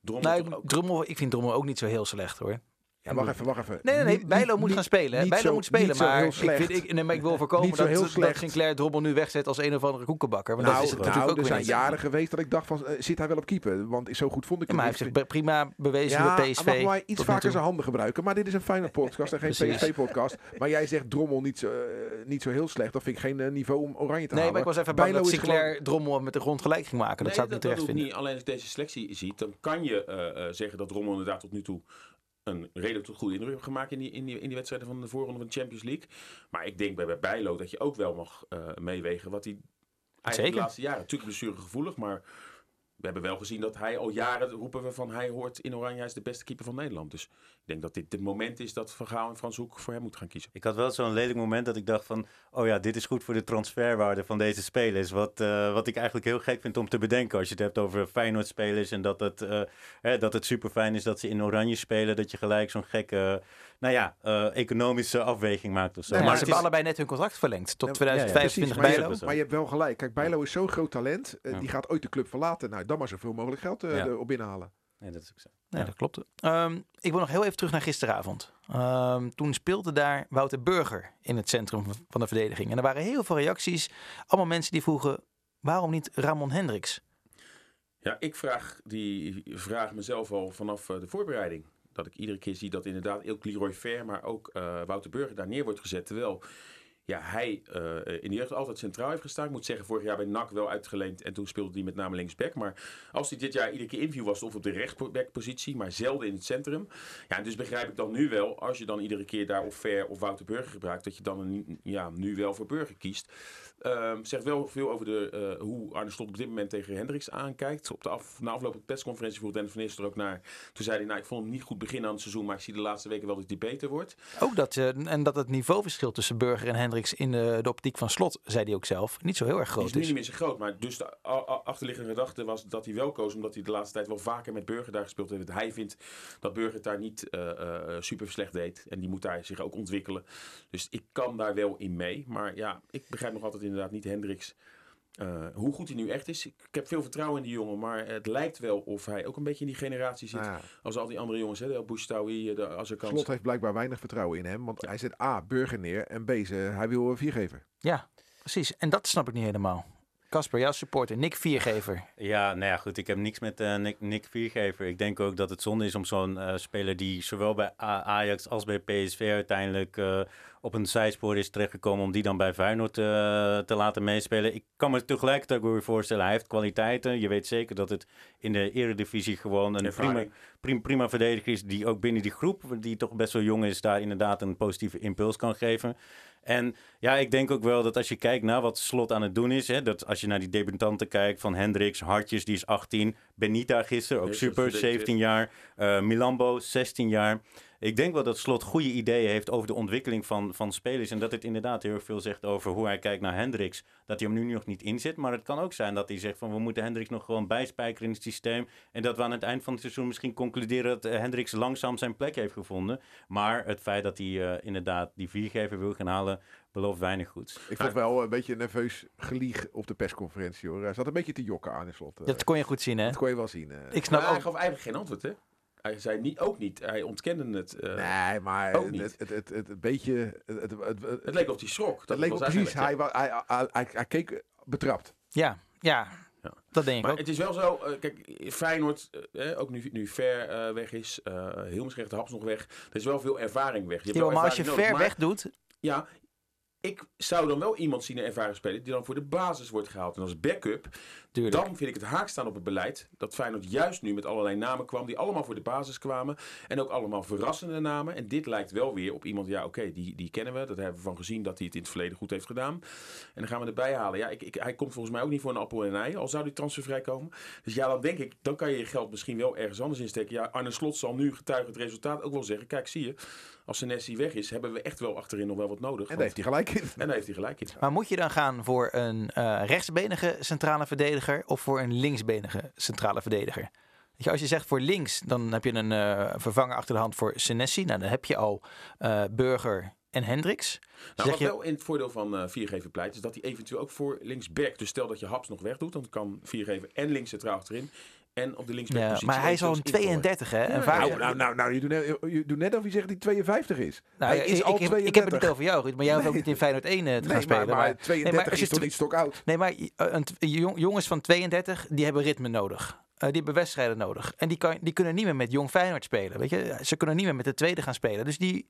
Drommel Nou, toch ook- Drommel, ik vind Drommel ook niet zo heel slecht hoor. Ja, wacht even, wacht even. Nee, nee, nee. Bijlo moet niet- gaan spelen. hè. Bijlo zo- moet spelen. Maar ik, vind, ik, nee, maar ik wil voorkomen dat, heel dat slecht. Sinclair Drommel nu wegzet als een of andere koekenbakker. Want dat Nou, is het nou, natuurlijk ook er zijn jaren geweest dat ik dacht van, eh, zit hij wel op keeper? Want zo goed vond ik Ja, maar hij hem heeft zich prima bewezen Ja, bij PSV. mag maar iets vaker zijn handen gebruiken. Maar dit is een fijne podcast en geen. PSV-podcast. Maar jij zegt Drommel niet zo, eh, niet zo heel slecht. Dat vind ik geen eh, niveau om oranje te Nee, halen. maar ik was even bang Bijlo dat Sinclair Drommel met de grond gelijk ging maken. Dat Nee, zou ik niet terecht vinden. niet. Alleen als je deze selectie ziet, dan kan je eh, eh, zeggen dat Rommel inderdaad tot nu toe een redelijk goede indruk gemaakt in die, in, die, in die wedstrijden van de voorronde van de Champions League. Maar ik denk bij, bij Bijlo dat je ook wel mag eh, meewegen wat hij eigenlijk Zeker. de laatste jaren, natuurlijk blessuregevoelig, maar we hebben wel gezien dat hij al jaren roepen we van hij hoort in Oranje, hij is de beste keeper van Nederland. Dus denk dat dit het moment is dat Van Gaal en Frans Hoek voor hem moeten gaan kiezen. Ik had wel zo'n lelijk moment dat ik dacht van... oh ja, dit is goed voor de transferwaarde van deze spelers. Wat, eh, wat ik eigenlijk heel gek vind om te bedenken... als je het hebt over Feyenoord-spelers... en dat het, eh, hè, dat het super fijn is dat ze in oranje spelen... dat je gelijk zo'n gekke, nou ja, eh, economische afweging maakt of zo. Nee, maar maar ze hebben is- allebei net hun contract verlengd. Tot Ja, 2025 maar, je, Bijlo. maar je hebt wel gelijk. Kijk, Bijlo is zo'n groot talent. Ja. Die gaat ooit de club verlaten. Nou, dan maar zoveel mogelijk geld eh, Ja. erop binnenhalen. Nee, dat is ook zo. Nee, Ja. dat klopt. Ehm, ik wil nog heel even terug naar gisteravond. Ehm, toen speelde daar Wouter Burger in het centrum van- de verdediging. En er waren heel veel reacties. Allemaal mensen die vroegen, waarom niet Ramon Hendricks? Ja, ik vraag die vraag mezelf al vanaf eh, de voorbereiding. Dat ik iedere keer zie dat inderdaad ook Leroy Ver, maar ook eh, Wouter Burger daar neer wordt gezet. Terwijl ja, hij eh, in de jeugd altijd centraal heeft gestaan. Ik moet zeggen, vorig jaar bij NAC wel uitgeleend. En toen speelde hij met name linksback. Maar als hij dit jaar iedere keer inviel was of op de rechtsbackpositie, maar zelden in het centrum. Ja, dus begrijp ik dan nu wel, als je dan iedere keer daar of Ver of Wouter Burger gebruikt, dat je dan een, ja, nu wel voor Burger kiest. Ehm zegt wel veel over de, eh, hoe Arne Slot op dit moment tegen Hendricks aankijkt. Op de af, na afloop van de persconferentie vroeg Dennis van Nistelrooy ook naar. Toen zei hij, nou ik vond hem niet goed beginnen aan het seizoen, maar ik zie de laatste weken wel dat hij beter wordt. Ook dat, eh, en dat het niveauverschil tussen Burger en Hendricks in de, de optiek van Slot, zei hij ook zelf, niet zo heel erg groot is is. niet meer zo groot, maar dus de achterliggende gedachte was dat hij wel koos, omdat hij de laatste tijd wel vaker met Burger daar gespeeld heeft. Hij vindt dat Burger het daar niet eh, super slecht deed en die moet daar zich ook ontwikkelen. Dus ik kan daar wel in mee, maar ja, ik begrijp nog altijd inderdaad niet Hendricks. eh, hoe goed hij nu echt is. Ik, ik heb veel vertrouwen in die jongen, maar het lijkt wel of hij ook een beetje in die generatie zit. Ja, Als al die andere jongens, hè, de Bouchtaoui, de Azarkans. Slot heeft blijkbaar weinig vertrouwen in hem. Want hij zet A, Burger neer. En B, ze, hij wil een viergever. Ja, precies. En dat snap ik niet helemaal. Casper, jouw supporter, Nick Viergever. Ja, nou ja, goed. Ik heb niks met eh, Nick, Nick Viergever. Ik denk ook dat het zonde is om zo'n eh, speler die zowel bij Ajax als bij PSV uiteindelijk eh, op een zijspoor is terechtgekomen, om die dan bij Feyenoord eh, te laten meespelen. Ik kan me tegelijkertijd ook weer voorstellen, hij heeft kwaliteiten. Je weet zeker dat het in de eredivisie gewoon een prima, prima, prima verdediger is, die ook binnen die groep, die toch best wel jong is, daar inderdaad een positieve impuls kan geven. En ja, ik denk ook wel dat als je kijkt naar wat Slot aan het doen is, hè, dat als je naar die debutanten kijkt van Hendricks, Hartjes, die is 18, Benita gisteren, ook super, het gedebuteerd. 17 jaar, eh, Milambo, 16 jaar. Ik denk wel dat Slot goede ideeën heeft over de ontwikkeling van, van spelers. En dat het inderdaad heel erg veel zegt over hoe hij kijkt naar Hendricks. Dat hij hem nu nog niet inzet. Maar het kan ook zijn dat hij zegt van we moeten Hendricks nog gewoon bijspijkeren in het systeem. En dat we aan het eind van het seizoen misschien concluderen dat eh, Hendricks langzaam zijn plek heeft gevonden. Maar het feit dat hij eh, inderdaad die viergever wil gaan halen, belooft weinig goeds. Ik vond wel een beetje een nerveus gelieg op de persconferentie. hoor. Hij zat een beetje te jokken aan in slot. eh. Dat kon je goed zien, hè? Dat kon je wel zien. eh. Ik Maar snap hij gaf eigenlijk geen antwoord, hè? Hij zei niet, ook niet. Hij ontkende het. eh, nee, maar ook niet. het, het, het, het, beetje... Het, het, het, het, Het leek of hij schrok. het Dat leek precies. Hij, hij, hij, hij, hij keek betrapt. Ja, ja, Ja. dat denk ik Maar ook. het is wel zo, eh, kijk, Feyenoord, eh, eh, ook nu, nu Ver eh, weg is, eh Hilmers de Haps nog weg. Er is wel veel ervaring weg. Je hebt Ja, wel maar als je ver weg doet, Ja, ik zou dan wel iemand zien, een ervaren speler, die dan voor de basis wordt gehaald. En als backup, tuurlijk. dan vind ik het haak staan op het beleid. Dat Feyenoord juist nu met allerlei namen kwam, die allemaal voor de basis kwamen. En ook allemaal verrassende namen. En dit lijkt wel weer op iemand, ja oké, die, die kennen we. Dat hebben we van gezien dat hij het in het verleden goed heeft gedaan. En dan gaan we erbij halen. Ja, ik, ik, hij komt volgens mij ook niet voor een appel en een ei, al zou die transfervrij komen. Dus ja, dan denk ik, dan kan je je geld misschien wel ergens anders insteken. Ja, Arne Slot zal nu getuige het resultaat ook wel zeggen. Kijk, zie je, als Senesi weg is, hebben we echt wel achterin nog wel wat nodig. En Want- daar heeft hij gelijk in. en daar heeft hij gelijk in. Maar moet je dan gaan voor een eh, rechtsbenige centrale verdediger of voor een linksbenige centrale verdediger? Je, als je zegt voor links, dan heb je een eh, vervanger achter de hand voor Senesi. Nou, dan heb je al eh, Burger en Hendricks. Nou, zeg wat je, wel in het voordeel van eh Viergever pleit, is dat hij eventueel ook voor linksback. Dus stel dat je Haps nog wegdoet, dan kan Viergever en links centraal achterin. En op de linksback positie maar hij is al een eventueel invallen. 32, hè? En vaak. Nou, nou, nou, nou je, doet net, je doet net of je zegt hij 52 is. Nou, hij ik, is ik, al ik, heb- 32. ik heb het niet over jou, Ruud, maar jij hoeft ook Nee. niet in Feyenoord 1 eh, te gaan Nee, spelen. maar, maar 32 als je is toch niet stokoud? Nee, maar eh, jong- jongens van 32, die hebben ritme nodig. Eh, die hebben wedstrijden nodig. En die, kan, die kunnen niet meer met jong Feyenoord spelen. Weet je? Ze kunnen niet meer met de tweede gaan spelen. Dus die,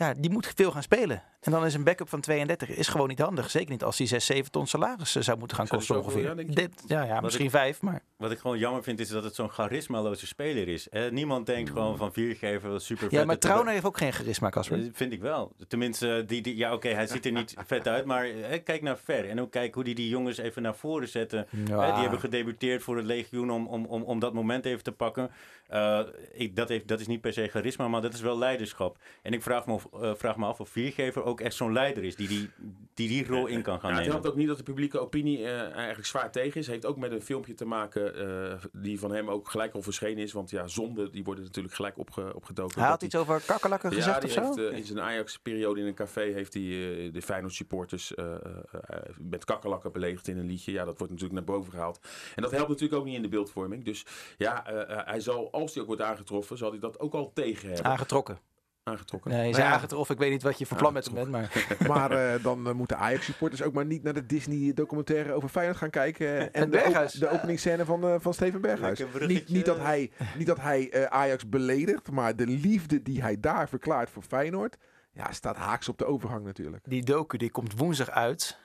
ja, die moet veel gaan spelen. En dan is een backup van 32 is gewoon niet handig. Zeker niet als die 6, 7 ton salaris eh, zou moeten gaan kosten ongeveer. ja? Dit, ja, ja, misschien vijf, maar... Wat ik gewoon jammer vind, is dat het zo'n charismaloze speler is. Eh, niemand denkt gewoon van Viergever, super vet. Ja, maar Trauner heeft ook geen charisma, Casper. Vind ik wel. Tenminste, eh, die, die, ja, oké, hij ziet er niet vet uit, maar eh, kijk naar Ver. En ook kijk hoe die die jongens even naar voren zetten. Ja. Eh, die hebben gedebuteerd voor het legioen om, om, om, om dat moment even te pakken. Eh, ik, dat, heeft, dat is niet per se charisma, maar dat is wel leiderschap. En ik vraag me, of, eh, vraag me af of Viergever ook echt zo'n leider is die die, die, die rol in kan gaan Ja, het nemen. helpt ook niet dat de publieke opinie eh, eigenlijk zwaar tegen is. Heeft ook met een filmpje te maken eh, die van hem ook gelijk al verschenen is. Want ja, zonden die worden natuurlijk gelijk opge, opgedoken. Hij had iets over kakkerlakken gezegd ja, of zo? heeft in zijn Ajax-periode in een café heeft hij de Feyenoord supporters eh, eh, eh, met kakkerlakken beledigd in een liedje. Ja, dat wordt natuurlijk naar boven gehaald. En dat helpt natuurlijk ook niet in de beeldvorming. Dus ja, hij zal, als hij ook wordt aangetroffen, zal hij dat ook al tegen hebben. Aangetrokken. aangetrokken. Nee, je Nou ja. aangetroffen. Ik weet niet wat je van plan met hem bent, maar... Maar eh, dan eh, moeten Ajax-supporters ook maar niet naar de Disney-documentaire over Feyenoord gaan kijken. eh, en de, Berghuis. de openingsscène van, eh, van Steven Berghuis. Niet, niet dat hij, niet dat hij eh, Ajax beledigt, maar de liefde die hij daar verklaart voor Feyenoord... Ja, staat haaks op de overgang natuurlijk. Die docu die komt woensdag uit.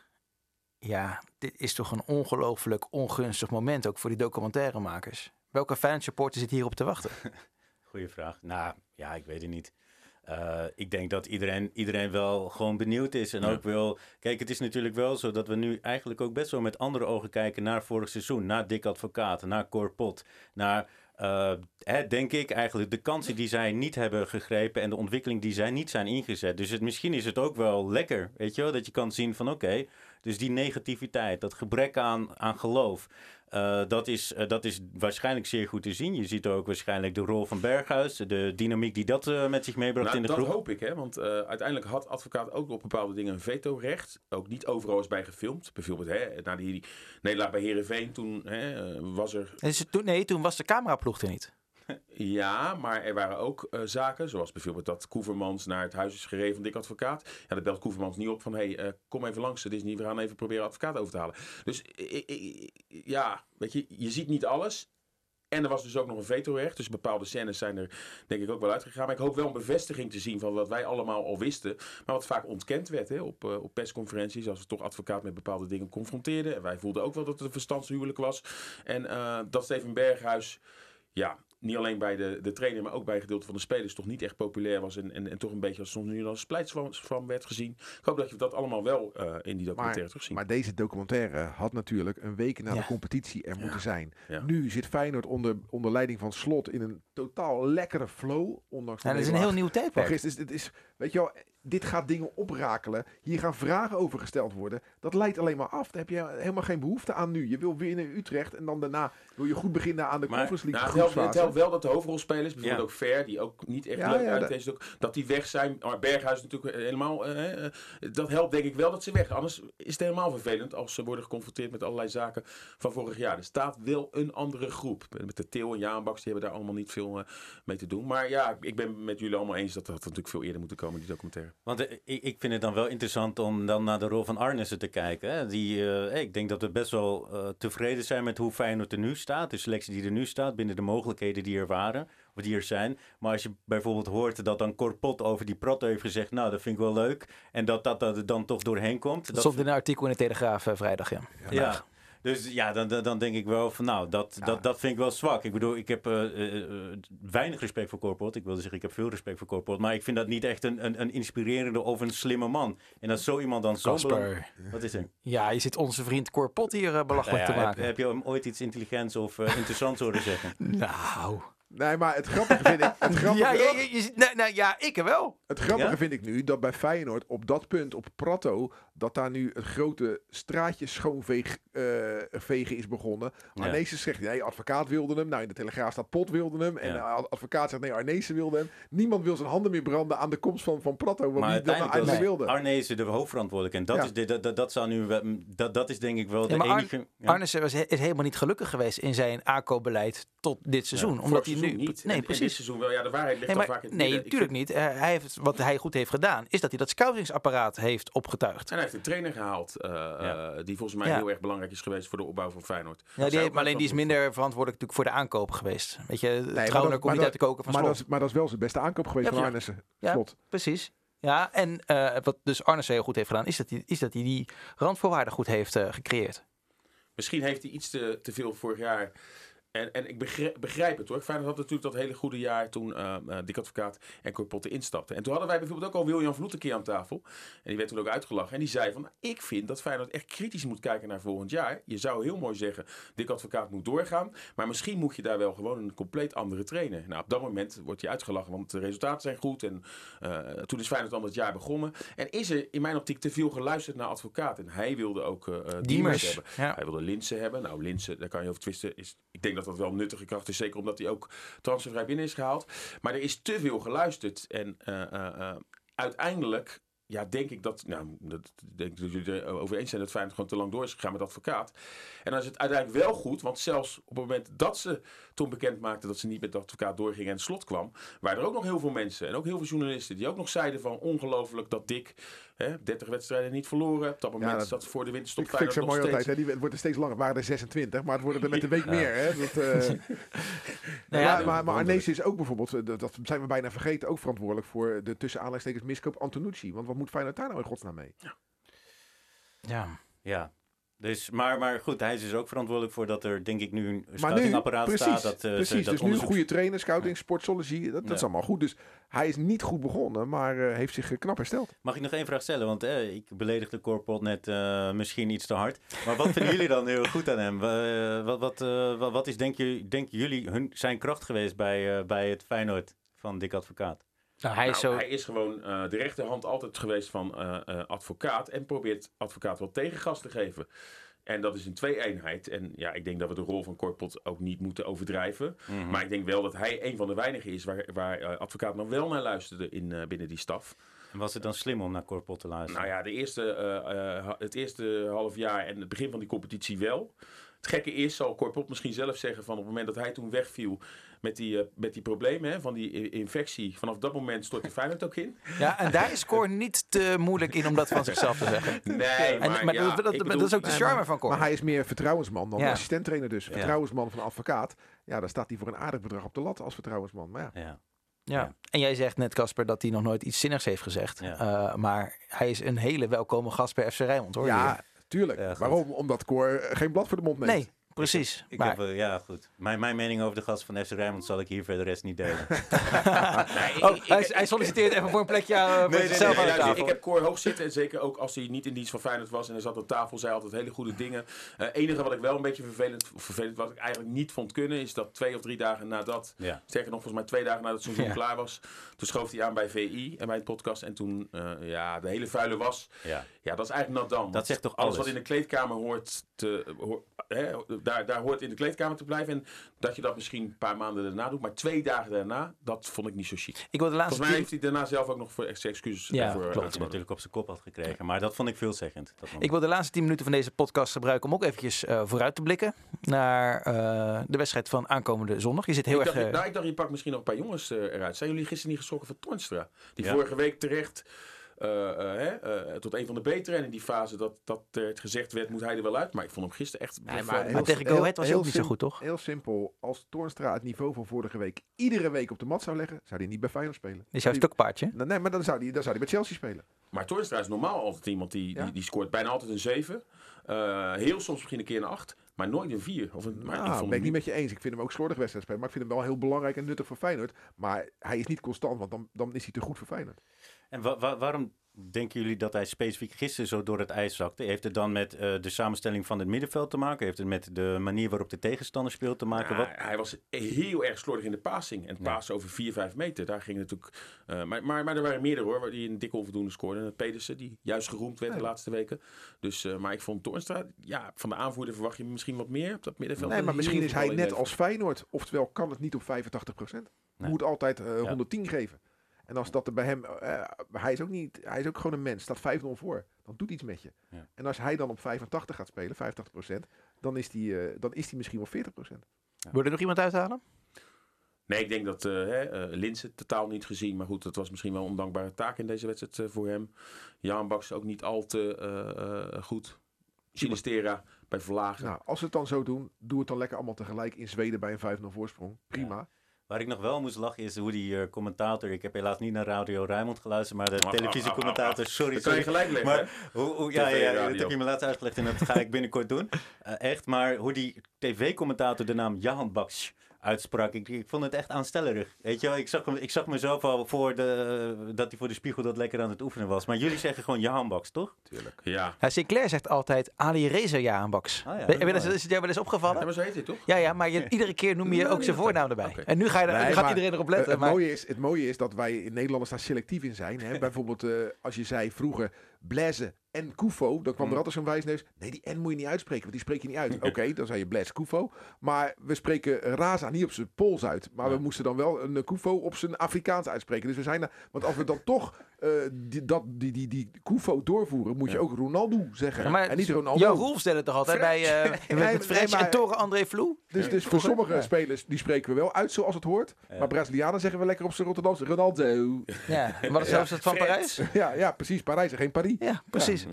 Ja, dit is toch een ongelooflijk ongunstig moment ook voor die documentairemakers. Welke Feyenoord supporter zit hierop te wachten? Goeie vraag. Nou, ja, ik weet het niet. Eh, ik denk dat iedereen, iedereen wel gewoon benieuwd is. En Ja. ook wil... Kijk, het is natuurlijk wel zo dat we nu eigenlijk ook best wel met andere ogen kijken naar vorig seizoen. Naar Dick Advocaat, naar Cor Pot, naar... eh, hè, denk ik eigenlijk de kansen die zij niet hebben gegrepen en de ontwikkeling die zij niet zijn ingezet. Dus het, misschien is het ook wel lekker, weet je wel, dat je kan zien van oké, dus die negativiteit, dat gebrek aan, aan geloof, eh, dat, is, eh, dat is waarschijnlijk zeer goed te zien. Je ziet ook waarschijnlijk de rol van Berghuis, de dynamiek die dat eh, met zich meebracht Nou, in de dat groep. hoop ik, hè? want eh, uiteindelijk had advocaat ook op bepaalde dingen een vetorecht. Ook niet overal is bij gefilmd. Bijvoorbeeld hè, na die nederlaag bij Herenveen, toen hè, was er Dus toen, nee, toen was de cameraploeg er niet. Ja, maar er waren ook eh, zaken, zoals bijvoorbeeld dat Koevermans naar het huis is gereden van Dick Advocaat. Ja, dat belt Koevermans niet op van, hé, hey, eh, kom even langs, het is niet, we gaan even proberen advocaat over te halen. Dus ja, weet je, je ziet niet alles. En er was dus ook nog een vetorecht, dus bepaalde scènes zijn er denk ik ook wel uitgegaan. Maar ik hoop wel een bevestiging te zien van wat wij allemaal al wisten, maar wat vaak ontkend werd hè, op, eh, op persconferenties, als we toch advocaat met bepaalde dingen confronteerden. En wij voelden ook wel dat het een verstandshuwelijk was. En dat Steven Berghuis, ja, niet alleen bij de, de trainer, maar ook bij een gedeelte van de spelers toch niet echt populair was. En, en, en toch een beetje als soms nu als splijtswam werd gezien. Ik hoop dat je dat allemaal wel eh, in die documentaire Maar, terugziet. maar deze documentaire had natuurlijk een week na Ja. de competitie er moeten zijn. Ja. Nu zit Feyenoord onder, onder leiding van Slot in een totaal lekkere flow. Ondanks Ja, dat is een heel nieuw van tijdperk. gisteren. Dus het is, weet je wel, dit gaat dingen oprakelen. Hier gaan vragen over gesteld worden. Dat leidt alleen maar af. Daar heb je helemaal geen behoefte aan nu. Je wil winnen in Utrecht en dan daarna wil je goed beginnen aan de Maar- Conference League Nou, het, helpt, het groepsfase. helpt wel dat de hoofdrolspelers, bijvoorbeeld Ja. ook Ver, die ook niet echt Ja, leuk ja, uit dat- deze ook, dat die weg zijn. Maar Berghuis natuurlijk helemaal. eh, eh, dat helpt denk ik wel dat ze weg. Anders is het helemaal vervelend als ze worden geconfronteerd met allerlei zaken van vorig jaar. Er staat wel een andere groep. Met de Til en Jaanbaks, die hebben daar allemaal niet veel eh, mee te doen. Maar ja, ik ben met jullie allemaal eens dat dat natuurlijk veel eerder moeten komen, die documentaire. Want eh, ik, ik vind het dan wel interessant om dan naar de rol van Arnissen te kijken. Hè. Die, eh, ik denk dat we best wel eh, tevreden zijn met hoe Feyenoord er nu staat. De selectie die er nu staat, binnen de mogelijkheden die er waren, of die er zijn. Maar als je bijvoorbeeld hoort dat dan Corpot over die Prato heeft gezegd... nou, dat vind ik wel leuk. En dat dat, dat er dan toch doorheen komt. Dat stond in een artikel in de Telegraaf vrijdag, ja. Ja. Dus ja, dan, dan, denk ik wel van nou, dat, dat, dat vind ik wel zwak. Ik bedoel, ik heb eh, eh, eh, weinig respect voor Corpot. Ik wilde zeggen, ik heb veel respect voor Corpot. Maar ik vind dat niet echt een, een, een inspirerende of een slimme man. En dat zo iemand dan zo... belang-. Wat is er? Ja, je zit onze vriend Corpot hier belachelijk te maken. heb, heb je hem ooit iets intelligents of interessants horen zeggen? Nou. Nee, maar het grappige vind ik... Het grappige, Ja, ja, je, je zit- nou, nou, ja, ik er wel. Het grappige Ja? vind ik nu dat bij Feyenoord op dat punt, op Prato, dat daar nu een grote straatje schoonveeg eh, vegen is begonnen. Ja. Arnezen zegt nee, advocaat wilde hem. Nou, in de Telegraaf staat Pot wilde hem. En Ja. de advocaat zegt nee, Arnezen wilde hem. Niemand wil zijn handen meer branden aan de komst van, van Prato. Want Maar wie dat nou uiteindelijk eigenlijk was wilde. Arnezen de hoofdverantwoordelijke. En dat, Ja. is de, dat, dat, dat, zou nu, wel- dat, dat is denk ik wel Ja, de enige... ja. Arnissen was, is helemaal niet gelukkig geweest in zijn aankoopbeleid tot dit seizoen. omdat hij nu... niet. Nee, En- en precies. dit seizoen wel. Ja, de waarheid ligt Nee, maar, vaak in het nee, natuurlijk vind- niet. Eh, hij heeft, wat hij goed heeft gedaan, is dat hij dat scoutingsapparaat heeft opgetuigd. En hij heeft een trainer gehaald, eh, Ja. eh, die volgens mij Ja. heel erg belangrijk is geweest voor de opbouw van Feyenoord. Ja, die heeft, maar alleen die is minder verantwoordelijk natuurlijk voor de aankoop geweest. Weet je, maar Trouwner dat- komt niet dat- uit de koken van Maar Slot. dat, is, maar dat is wel zijn beste aankoop geweest Ja, van ja. Arnessen. Ja. Slot. Precies. Ja, en eh, wat dus Arnissen heel goed heeft gedaan, is dat hij, is dat hij die randvoorwaarden goed heeft gecreëerd. Misschien heeft hij iets te, te veel vorig jaar. En, en ik begrijp, begrijp het hoor. Feyenoord had natuurlijk dat hele goede jaar toen Dick Advocaat en Corpotte instapten. En toen hadden wij bijvoorbeeld ook al William Vloet een keer aan tafel. En die werd toen ook uitgelachen. En die zei van, ik vind dat Feyenoord echt kritisch moet kijken naar volgend jaar. Je zou heel mooi zeggen, Dick Advocaat moet doorgaan. Maar misschien moet je daar wel gewoon een compleet andere trainer. Nou, op dat moment wordt hij uitgelachen, want de resultaten zijn goed. En eh, toen is Feyenoord dan dat jaar begonnen. En is er in mijn optiek te veel geluisterd naar Advocaat. En hij wilde ook eh, Diemers Diemers. hebben. Ja. Hij wilde Linsen hebben. Nou, Linsen, daar kan je over twisten. Is, ik denk dat dat wel nuttige kracht is. Zeker omdat hij ook transfervrij binnen is gehaald. Maar er is te veel geluisterd. En eh, eh, eh, uiteindelijk... Ja, denk ik dat, nou, dat denk dat jullie er over eens zijn dat Feyenoord gewoon te lang door is gegaan met advocaat. En dan is het uiteindelijk wel goed, want zelfs op het moment dat ze toen bekend maakten dat ze niet met de advocaat doorgingen en het slot kwam, waren er ook nog heel veel mensen en ook heel veel journalisten die ook nog zeiden van ongelooflijk dat Dick hè, 30 wedstrijden niet verloren. Op dat moment dat- zat voor de winterstop Feyenoord mooi nog altijd. Hè? Die worden steeds langer. waren er 26, maar het worden er met de week meer. Hè? Dat, eh, Nou ja, maar, maar, maar Arnezen is ook bijvoorbeeld, eh, dat, dat zijn we bijna vergeten, ook verantwoordelijk voor de tussen aanleidingstekens miskoop Antonucci. Want wat moet Feyenoord daar nou in godsnaam mee? ja. Ja. Dus, maar, maar goed, hij is dus ook verantwoordelijk voor dat er denk ik nu een nu, scoutingapparaat precies, staat. Dat, ze- precies dat dus nu een onderzoek- goede trainer, scouting, sportsology, dat, dat is allemaal goed. Dus hij is niet goed begonnen, maar eh, heeft zich eh, knap hersteld. Mag ik nog één vraag stellen? Want eh, ik beledigde Corpot net misschien iets te hard. Maar wat vinden jullie dan heel goed aan hem? Wa- wat, wat, wat, wat is, denk je, denken jullie, hun, zijn kracht geweest bij, bij het Feyenoord van Dick Advocaat? Nou, hij is Nou, zo... hij is gewoon eh, de rechterhand altijd geweest van eh, eh, advocaat. En probeert advocaat wel tegengas te geven. En dat is een twee-eenheid. En ja, ik denk dat we de rol van Korpot ook niet moeten overdrijven. Mhm. Maar ik denk wel dat hij een van de weinigen is waar, waar advocaat nog wel naar luisterde in, binnen die staf. En was het dan slim om naar Corpot te luisteren? Nou ja, de eerste, het eerste half jaar en het begin van die competitie wel. Het gekke is, zal Korpot misschien zelf zeggen van op het moment dat hij toen wegviel met die, eh, met die problemen hè, van die infectie. Vanaf dat moment stortte Feyenoord ook in. Ja, en daar is Cor niet te moeilijk in om dat van zichzelf te zeggen. Nee, En, maar, maar ja, dat, is ook de charme van Cor. Maar hij is meer vertrouwensman dan Ja. assistenttrainer dus. Vertrouwensman van advocaat. Ja, dan staat hij voor een aardig bedrag op de lat als vertrouwensman. Maar ja, Ja. Ja. En jij zegt net, Casper, dat hij nog nooit iets zinnigs heeft gezegd. Ja. Eh, maar hij is een hele welkome gast bij FC Rijnmond, hoor. ja tuurlijk. Ja. Waarom? Omdat Cor eh, geen blad voor de mond neemt. Nee, precies. Ik maar, heb, eh, ja, goed. Mijn, mijn mening over de gast van FC Rijnmond zal ik hier verder rest niet delen. oh, hij, hij solliciteert even voor een plekje uh, voor Nee, nee, zichzelf nee, aan de tafel. ik heb Cor hoog zitten. En zeker ook als hij niet in dienst van Feyenoord was. En hij zat aan tafel, zei altijd hele goede dingen. Het enige wat ik wel een beetje vervelend, vervelend, wat ik eigenlijk niet vond kunnen. Is dat twee of drie dagen nadat, Ja. sterker nog volgens mij twee dagen nadat het seizoen Ja. klaar was. Toen schoof hij aan bij VI en bij het podcast. En toen, eh, ja, de hele vuile was. Ja. Ja, dat is eigenlijk nat dan. Want zegt toch alles alles? wat in de kleedkamer hoort te... hoor- hè, daar, daar hoort in de kleedkamer te blijven. En dat je dat misschien een paar maanden daarna doet. Maar twee dagen daarna, dat vond ik niet zo chic. Ik wil de laatste Volgens mij tien, heeft hij daarna zelf ook nog voor extra excuses Ja, klopt. Dat hij natuurlijk op zijn kop had gekregen. Maar dat vond ik veelzeggend. Dat ik wil de laatste 10 minuten van deze podcast gebruiken om ook eventjes eh, vooruit te blikken naar eh, de wedstrijd van aankomende zondag. Je zit heel ik, erg... dacht, eh, nou, ik dacht, je pakt misschien nog een paar jongens eruit. Zijn jullie gisteren niet geschrokken van Tornstra? Die Ja. vorige week terecht tot een van de betere. En in die fase dat, dat er gezegd werd, moet hij er wel uit. Maar ik vond hem gisteren echt... Nee, van- heel- maar tegen Go Ahead was hij ook niet zo goed, toch? Heel simpel. Als Toornstra het niveau van vorige week iedere week op de mat zou leggen, zou hij niet bij Feyenoord spelen. Is jouw stokpaardje? Nee, nee, maar dan zou hij, dan zou hij bij Chelsea spelen. Maar Toornstra is normaal altijd iemand die, Ja. die, die scoort bijna altijd een 7. Eh, heel soms misschien een keer een 8. Maar nooit een 4. Of een, maar Nou, ik vond ben hem ik niet met je eens. Ik vind hem ook slordig wedstrijd spelen. Maar ik vind hem wel heel belangrijk en nuttig voor Feyenoord. Maar hij is niet constant, want dan, dan is hij te goed voor Feyenoord. En wa- wa- waarom denken jullie dat hij specifiek gisteren zo door het ijs zakte? Heeft het dan met eh, de samenstelling van het middenveld te maken? Heeft het met de manier waarop de tegenstander speelt te maken? Ja, Wat? hij was heel erg slordig in de passing. En het Ja. pasen over 4, 5 meter. Daar ging het natuurlijk. eh, maar, maar, maar er waren meerdere hoor, waar die een dikke onvoldoende scoorden. Pedersen, die juist geroemd werd de laatste weken. Dus, eh, maar ik vond Toornstra, ja, van de aanvoerder verwacht je misschien wat meer op dat middenveld. Nee, maar misschien is hij net als Feyenoord. Oftewel kan het niet op 85%. Nee. Moet altijd eh, 110 geven. En als dat er bij hem... eh, hij, is ook niet, hij is ook gewoon een mens. Staat 5-0 voor. Dan doet iets met je. Ja. En als hij dan op 85 gaat spelen, 85%, dan is hij eh, dan is hij misschien wel 40%. Wil je er nog iemand uithalen? Nee, ik denk dat eh hè, eh, Linse totaal niet gezien. Maar goed, dat was misschien wel een ondankbare taak in deze wedstrijd voor hem. Jan Baks ook niet al te eh, eh, goed. Sinistera bij Verlagen. Nou, als we het dan zo doen, doe het dan lekker allemaal tegelijk in Zweden bij een 5-0 voorsprong. Prima. Waar ik nog wel moest lachen is hoe die eh, commentator... Ik heb helaas niet naar Radio Rijnmond geluisterd, maar de Ah, ah, televisiecommentator... Sorry, dat kan je sorry. gelijk leggen. Maar hoe, hoe, ja, ja, ja, dat heb je me laatst uitgelegd en dat ga ik binnenkort doen. Eh, echt, maar hoe die tv-commentator de naam Jahan Baks uitsprak, ik, ik vond het echt aanstellerig. Weet je wel, ik zag, ik zag mezelf al voor de, dat hij voor de spiegel dat lekker aan het oefenen was. Maar jullie zeggen gewoon Jahan Baks, toch? Tuurlijk. Ja. Ja, Sinclair zegt altijd Ali Reza Jahanbaks. Ah, ja, Ben- dat is is, het jou wel eens opgevallen? ja, maar zo heet hij toch? Ja, ja, maar je, iedere keer noem je Nee, ook zijn voornaam erbij. En nu, ga je, Nee, nu gaat maar, iedereen erop letten. het, maar, mooie is, het mooie is dat wij in Nederlanders daar selectief in zijn. Hè? Bijvoorbeeld eh, als je zei vroeger Blaise en Koufo, dan kwam er altijd zo'n wijsneus. Nee, die N moet je niet uitspreken, want die spreek je niet uit. Oké, dan zei je Blaise Koufo. Maar we spreken Raza niet op zijn Pools uit. Maar we moesten dan wel een Koufo op zijn Afrikaans uitspreken. Dus we zijn er, want als we dan toch eh, die, dat, die, die, die Koufo doorvoeren, moet je Ja. ook Ronaldo zeggen. Ja, maar en niet Ronaldo. Stelde het toch altijd bij uh, Nee, met nee, French maar- en Toren André Vloe? Dus, dus voor sommige spelers, die spreken we wel uit zoals het hoort. Ja. Maar Brazilianen zeggen we lekker op zijn Rotterdamse Ronaldo. Ja, is, is het van Fred. Parijs? Ja, ja, precies. Parijs en geen Paris. Ja, precies.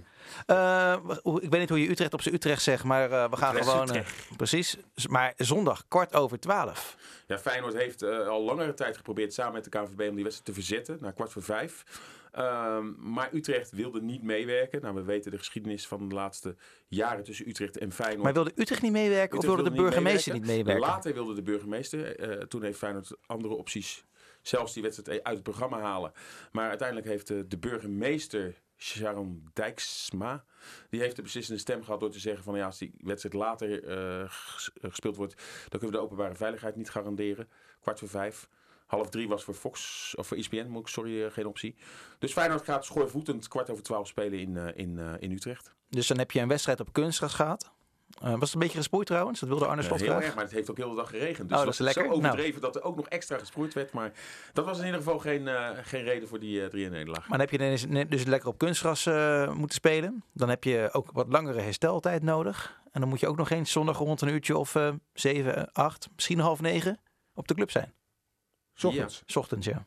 Eh, ik weet niet hoe je Utrecht op zijn Utrecht zegt, maar eh, we gaan Utrecht, gewoon... precies. Maar zondag, kwart over twaalf. Ja, Feyenoord heeft al langere tijd geprobeerd samen met de KNVB om die wedstrijd te verzetten. Naar kwart voor vijf. Ehm, maar Utrecht wilde niet meewerken. Nou, we weten de geschiedenis van de laatste jaren tussen Utrecht en Feyenoord. Maar wilde Utrecht niet meewerken of wilde de burgemeester niet meewerken? Later wilde de burgemeester. eh, toen heeft Feyenoord andere opties. Zelfs die wedstrijd uit het programma halen. Maar uiteindelijk heeft de, de burgemeester, Sharon Dijksma... die heeft de beslissende stem gehad door te zeggen van... ja, als die wedstrijd later eh, ges- gespeeld wordt... dan kunnen we de openbare veiligheid niet garanderen. Kwart voor vijf. Half drie was voor Fox, of voor ESPN, moet ik, sorry, eh, geen optie. Dus Feyenoord gaat schoorvoetend kwart over twaalf spelen in, eh, in, eh, in Utrecht. Dus dan heb je een wedstrijd op kunstgras gehad. Eh, was het een beetje gesproeid trouwens? Dat wilde Arne Ja, Slot heel graag. erg, maar het heeft ook heel de dag geregend. Dus Oh, dat was is lekker. zo overdreven dat er ook nog extra gesproeid werd. Maar dat was in ieder geval geen, geen reden voor die eh 3 nederlaag. Maar dan heb je net dus lekker op kunstgras moeten spelen. Dan heb je ook wat langere hersteltijd nodig. En dan moet je ook nog eens zondag rond een uurtje of eh 7, 8, misschien half negen op de club zijn. S ochtends. 's ochtends, ja.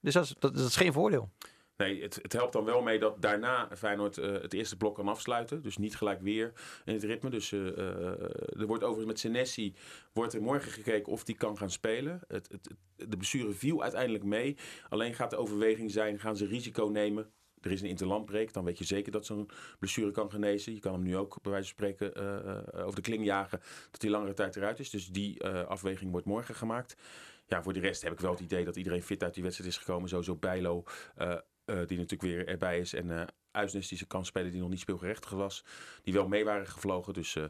Dus dat is, dat, dat is geen voordeel. Nee, het, het helpt dan wel mee dat daarna Feyenoord eh, het eerste blok kan afsluiten. Dus niet gelijk weer in het ritme. Dus eh, eh, er wordt overigens met Senesi wordt er morgen gekeken of die kan gaan spelen. Het, het, het- de blessure viel uiteindelijk mee. Alleen gaat de overweging zijn, gaan ze risico nemen? er is een interlandbreek, dan weet je zeker dat zo'n blessure kan genezen. Je kan hem nu ook bij wijze van spreken eh, eh, over de kling jagen dat hij langere tijd eruit is. Dus die afweging wordt morgen gemaakt. Ja, voor de rest heb ik wel het idee dat iedereen fit uit die wedstrijd is gekomen. Sowieso Bijlo, eh, eh, die natuurlijk weer erbij is. En eh Uisnes, die zijn kan spelen, die nog niet speelgerechtig was. Die wel mee waren gevlogen. Dus eh,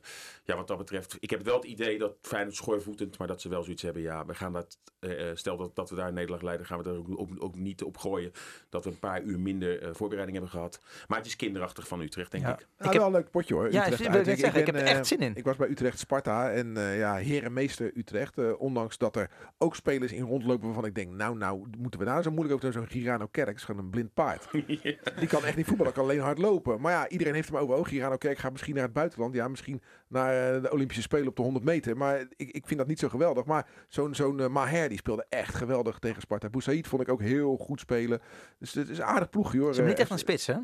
ja, wat dat betreft. Ik heb wel het idee dat Feyenoord schoorvoetend, maar dat ze wel zoiets hebben. Ja, we gaan dat, eh, eh, stel dat, dat we daar een nederlaag leiden, gaan we er ook, ook, ook niet op gooien. Dat we een paar uur minder eh, voorbereiding hebben gehad. Maar het is kinderachtig van Utrecht, denk Ja. ik. Ja, Ik heb- wel een leuk potje hoor. Ja, Utrecht ik ik heb er echt zin in. Ik was bij Utrecht Sparta en eh ja, heer en meester Utrecht. ondanks dat er ook spelers in rondlopen waarvan ik denk, nou, nou, moeten we daar zo moeilijk over? Zo'n Girano Kerk is gewoon een blind paard. Die kan echt niet voetballen, kan alleen hard lopen. Maar ja, iedereen heeft hem over. Oh, Girano Kerk gaat misschien naar het buitenland. Ja, misschien naar eh, de Olympische Spelen op de 100 meter. Maar ik, ik vind dat niet zo geweldig. Maar zo'n zo'n eh, Maher, die speelde echt geweldig tegen Sparta. Boussaïd vond ik ook heel goed spelen. Dus het is een aardig ploegje hoor. Ze hebben niet Eh, echt een spits, hè?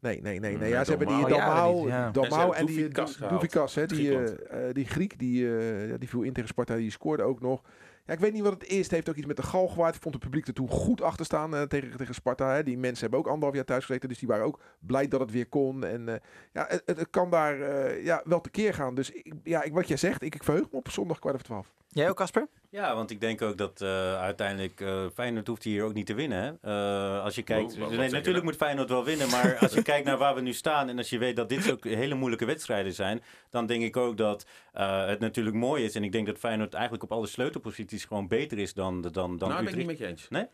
Nee, nee, nee. nee. Ja, ze hebben die Dalmau. Ja, En Dalmau die. Doufikas, hè, die, die Griek, die, eh, ja, die viel in tegen Sparta, die scoorde ook nog. Ja, ik weet niet wat het is. Het heeft ook iets met de galgenwaard. Ik vond het publiek er toen goed achter staan eh, tegen, tegen Sparta. Hè. Die mensen hebben ook anderhalf jaar thuis gezeten, dus die waren ook blij dat het weer kon. En eh, ja, het, kan daar eh, ja, wel tekeer gaan. Dus ik, ja, ik, wat jij zegt, ik, ik verheug me op zondag kwart over twaalf. Jij ook, Casper? Ja, want ik denk ook dat eh, uiteindelijk eh Feyenoord hoeft hier ook niet te winnen. Hè? Eh, als je kijkt, nee, natuurlijk nou? moet Feyenoord wel winnen, maar als je kijkt naar waar we nu staan en als je weet dat dit ook hele moeilijke wedstrijden zijn, dan denk ik ook dat eh, het natuurlijk mooi is. En ik denk dat Feyenoord eigenlijk op alle sleutelposities gewoon beter is dan, dan, dan nou, ben ik Utrecht. niet met je eens. Nee?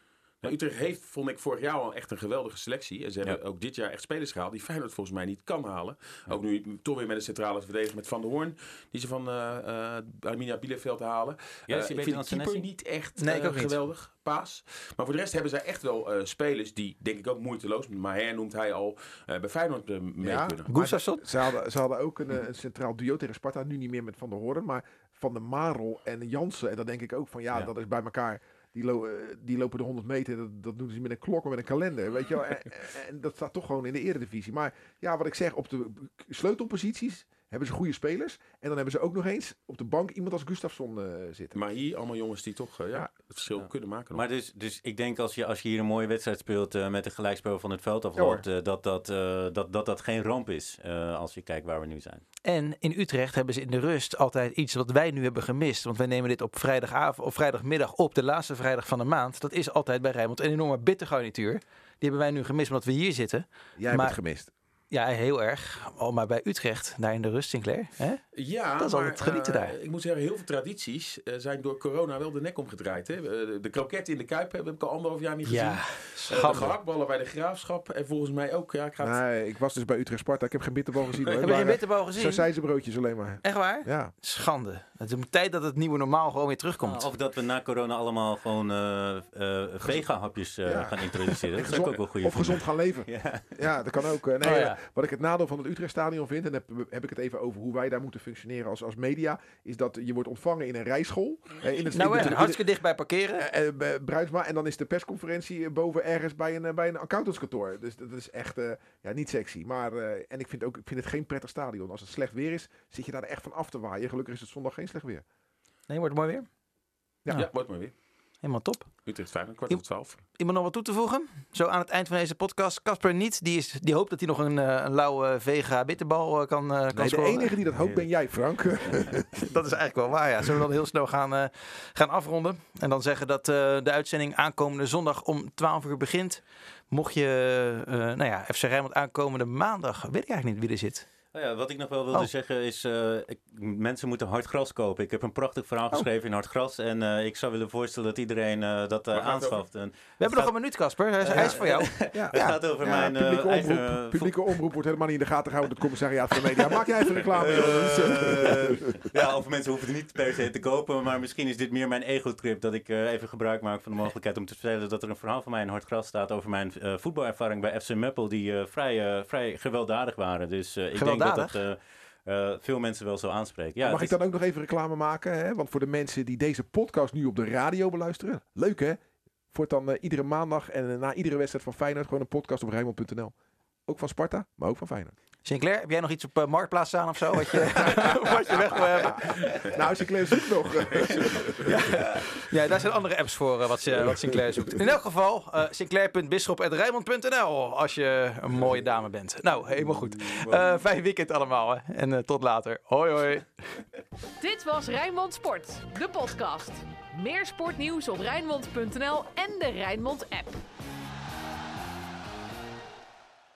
Nou, Utrecht heeft, vond ik, vorig jaar al echt een geweldige selectie. En ze hebben Ja. ook dit jaar echt spelers gehaald die Feyenoord volgens mij niet kan halen. Ook nu toch weer met een centrale verdediger met Van der Hoorn. Die ze van eh eh Arminia Bielefeld halen. Ja, is die ik vind de keeper niet echt Nee, ik ook niet. geweldig. Paas. Maar voor de rest hebben zij echt wel eh, spelers die, denk ik ook moeiteloos, maar her noemt hij al, eh, bij Feyenoord eh, mee Ja. kunnen. Gustafsson? Ze hadden, ze hadden ook een, een centraal duo tegen Sparta. Nu niet meer met Van der Hoorn, maar Van der Marel en Jansen. En dan denk ik ook van ja, Ja. dat is bij elkaar. Die, lo- eh, die lopen de 100 meter, dat, dat doen ze met een klok of met een kalender. Weet je wel? En dat staat toch gewoon in de eredivisie. Maar ja, wat ik zeg, op de sleutelposities hebben ze goede spelers. En dan hebben ze ook nog eens op de bank iemand als Gustafsson eh, zitten. Maar hier allemaal jongens die toch eh, ja, het verschil Ja. kunnen maken. nog. Maar dus, dus ik denk als je, als je hier een mooie wedstrijd speelt eh, met een gelijkspel van het veld Ja, afloopt, dat, dat, eh, dat, dat dat geen ramp is eh, als je kijkt waar we nu zijn. En in Utrecht hebben ze in de rust altijd iets wat wij nu hebben gemist. Want wij nemen dit op vrijdagavond of vrijdagmiddag op, de laatste vrijdag van de maand. Dat is altijd bij Rijnmond een enorme bittergarnituur. Die hebben wij nu gemist omdat we hier zitten. Jij hebt Maar- het gemist. Ja, heel erg. Oh, maar bij Utrecht, daar in de rust, Sinclair. Hè? Ja, Dat is maar, altijd genieten eh, daar. Ik moet zeggen, heel veel tradities eh, zijn door corona wel de nek omgedraaid. Hè? Eh, de kroket in de Kuip heb ik al anderhalf jaar niet gezien. Ja, de gehaktballen bij de Graafschap. En volgens mij ook, ja, ik ga het- Nee, ik was dus bij Utrecht Sparta. Ik heb geen bitterbal gezien. hoor. Heb je geen bitterbal gezien? sausijzenbroodjes alleen maar. Echt waar? Ja. Schande. Het is tijd dat het nieuwe normaal gewoon weer terugkomt. Of dat we na corona allemaal gewoon eh eh vega-hapjes eh, Ja. gaan introduceren. Dat is ook wel een goede of gezond gaan leven. Ja. Ja, dat kan ook. Nee, Oh, ja. Wat ik het nadeel van het Utrechtstadion vind, en heb, heb ik het even over hoe wij daar moeten functioneren als, als media, is dat je wordt ontvangen in een rijschool. eh, in het, nou, in de- hartstikke dicht bij parkeren. eh, eh, Bruinsma. En dan is de persconferentie eh, boven ergens bij een, eh, bij een accountantskantoor. Dus dat is echt eh, ja, niet sexy. Maar, eh, en ik vind, ook, ik vind het geen prettig stadion. Als het slecht weer is, zit je daar echt van af te waaien. Gelukkig is het zondag geen slecht weer. Nee, wordt mooi weer. Ja. Ja, wordt maar weer. Helemaal top. Utrecht Feyenoord, kwart over twaalf. Iemand nog wat toe te voegen? Zo aan het eind van deze podcast. Casper niet. Die, is, die hoopt dat hij nog een, eh, een lauwe vega bitterbal eh, kan, eh, kan Nee, de scoren. enige die dat hoopt ben jij, Frank. Dat is eigenlijk wel waar, ja. Zullen we dan heel snel gaan, eh, gaan afronden? En dan zeggen dat eh, de uitzending aankomende zondag om 12 uur begint. Mocht je, eh, nou ja, FC Rijnmond aankomende maandag, weet ik eigenlijk niet wie er zit. Nou ja, wat ik nog wel wilde Oh. zeggen is, eh, ik- mensen moeten hard gras kopen. Ik heb een prachtig verhaal Oh. geschreven in hard gras. En eh, ik zou willen voorstellen dat iedereen eh, dat aanschaft. En We hebben nog een minuut, Casper. Hij is, hij is voor jou. ja. het gaat over Ja, mijn eh, publieke, eigen... omroep, publieke omroep wordt helemaal niet in de gaten gehouden door het commissariaat van de media. Maak jij even reclame. Eh, ja, of mensen hoeven het niet per se te kopen, maar misschien is dit meer mijn ego-trip dat ik eh, even gebruik maak van de mogelijkheid om te vertellen dat er een verhaal van mij in hard gras staat over mijn eh, voetbalervaring bij FC Meppel, die eh, vrij, vrij gewelddadig waren. Dus eh, ik denk dat dat eh, eh, veel mensen wel zou aanspreken. Ja, Mag het ik is- dan ook nog even reclame maken? Hè? Want voor de mensen die deze podcast nu op de radio beluisteren. Leuk hè? Voortaan eh, iedere maandag en na iedere wedstrijd van Feyenoord gewoon een podcast op Rijnmond.nl. Ook van Sparta, maar ook van Feyenoord. Sinclair, heb jij nog iets op uh, Marktplaats staan of zo? Wat je, wat je weg wil hebben? Nou, Sinclair zoekt nog. ja, ja, daar zijn andere apps voor uh, wat, wat, Sinclair zoekt. In elk geval, uh, sinclair.bisschop.rijmond.nl als je een mooie dame bent. Nou, helemaal goed. fijn weekend allemaal hè. en tot later. Hoi hoi. Dit was Rijnmond Sport, de podcast. Meer sportnieuws op Rijnmond.nl en de Rijnmond app.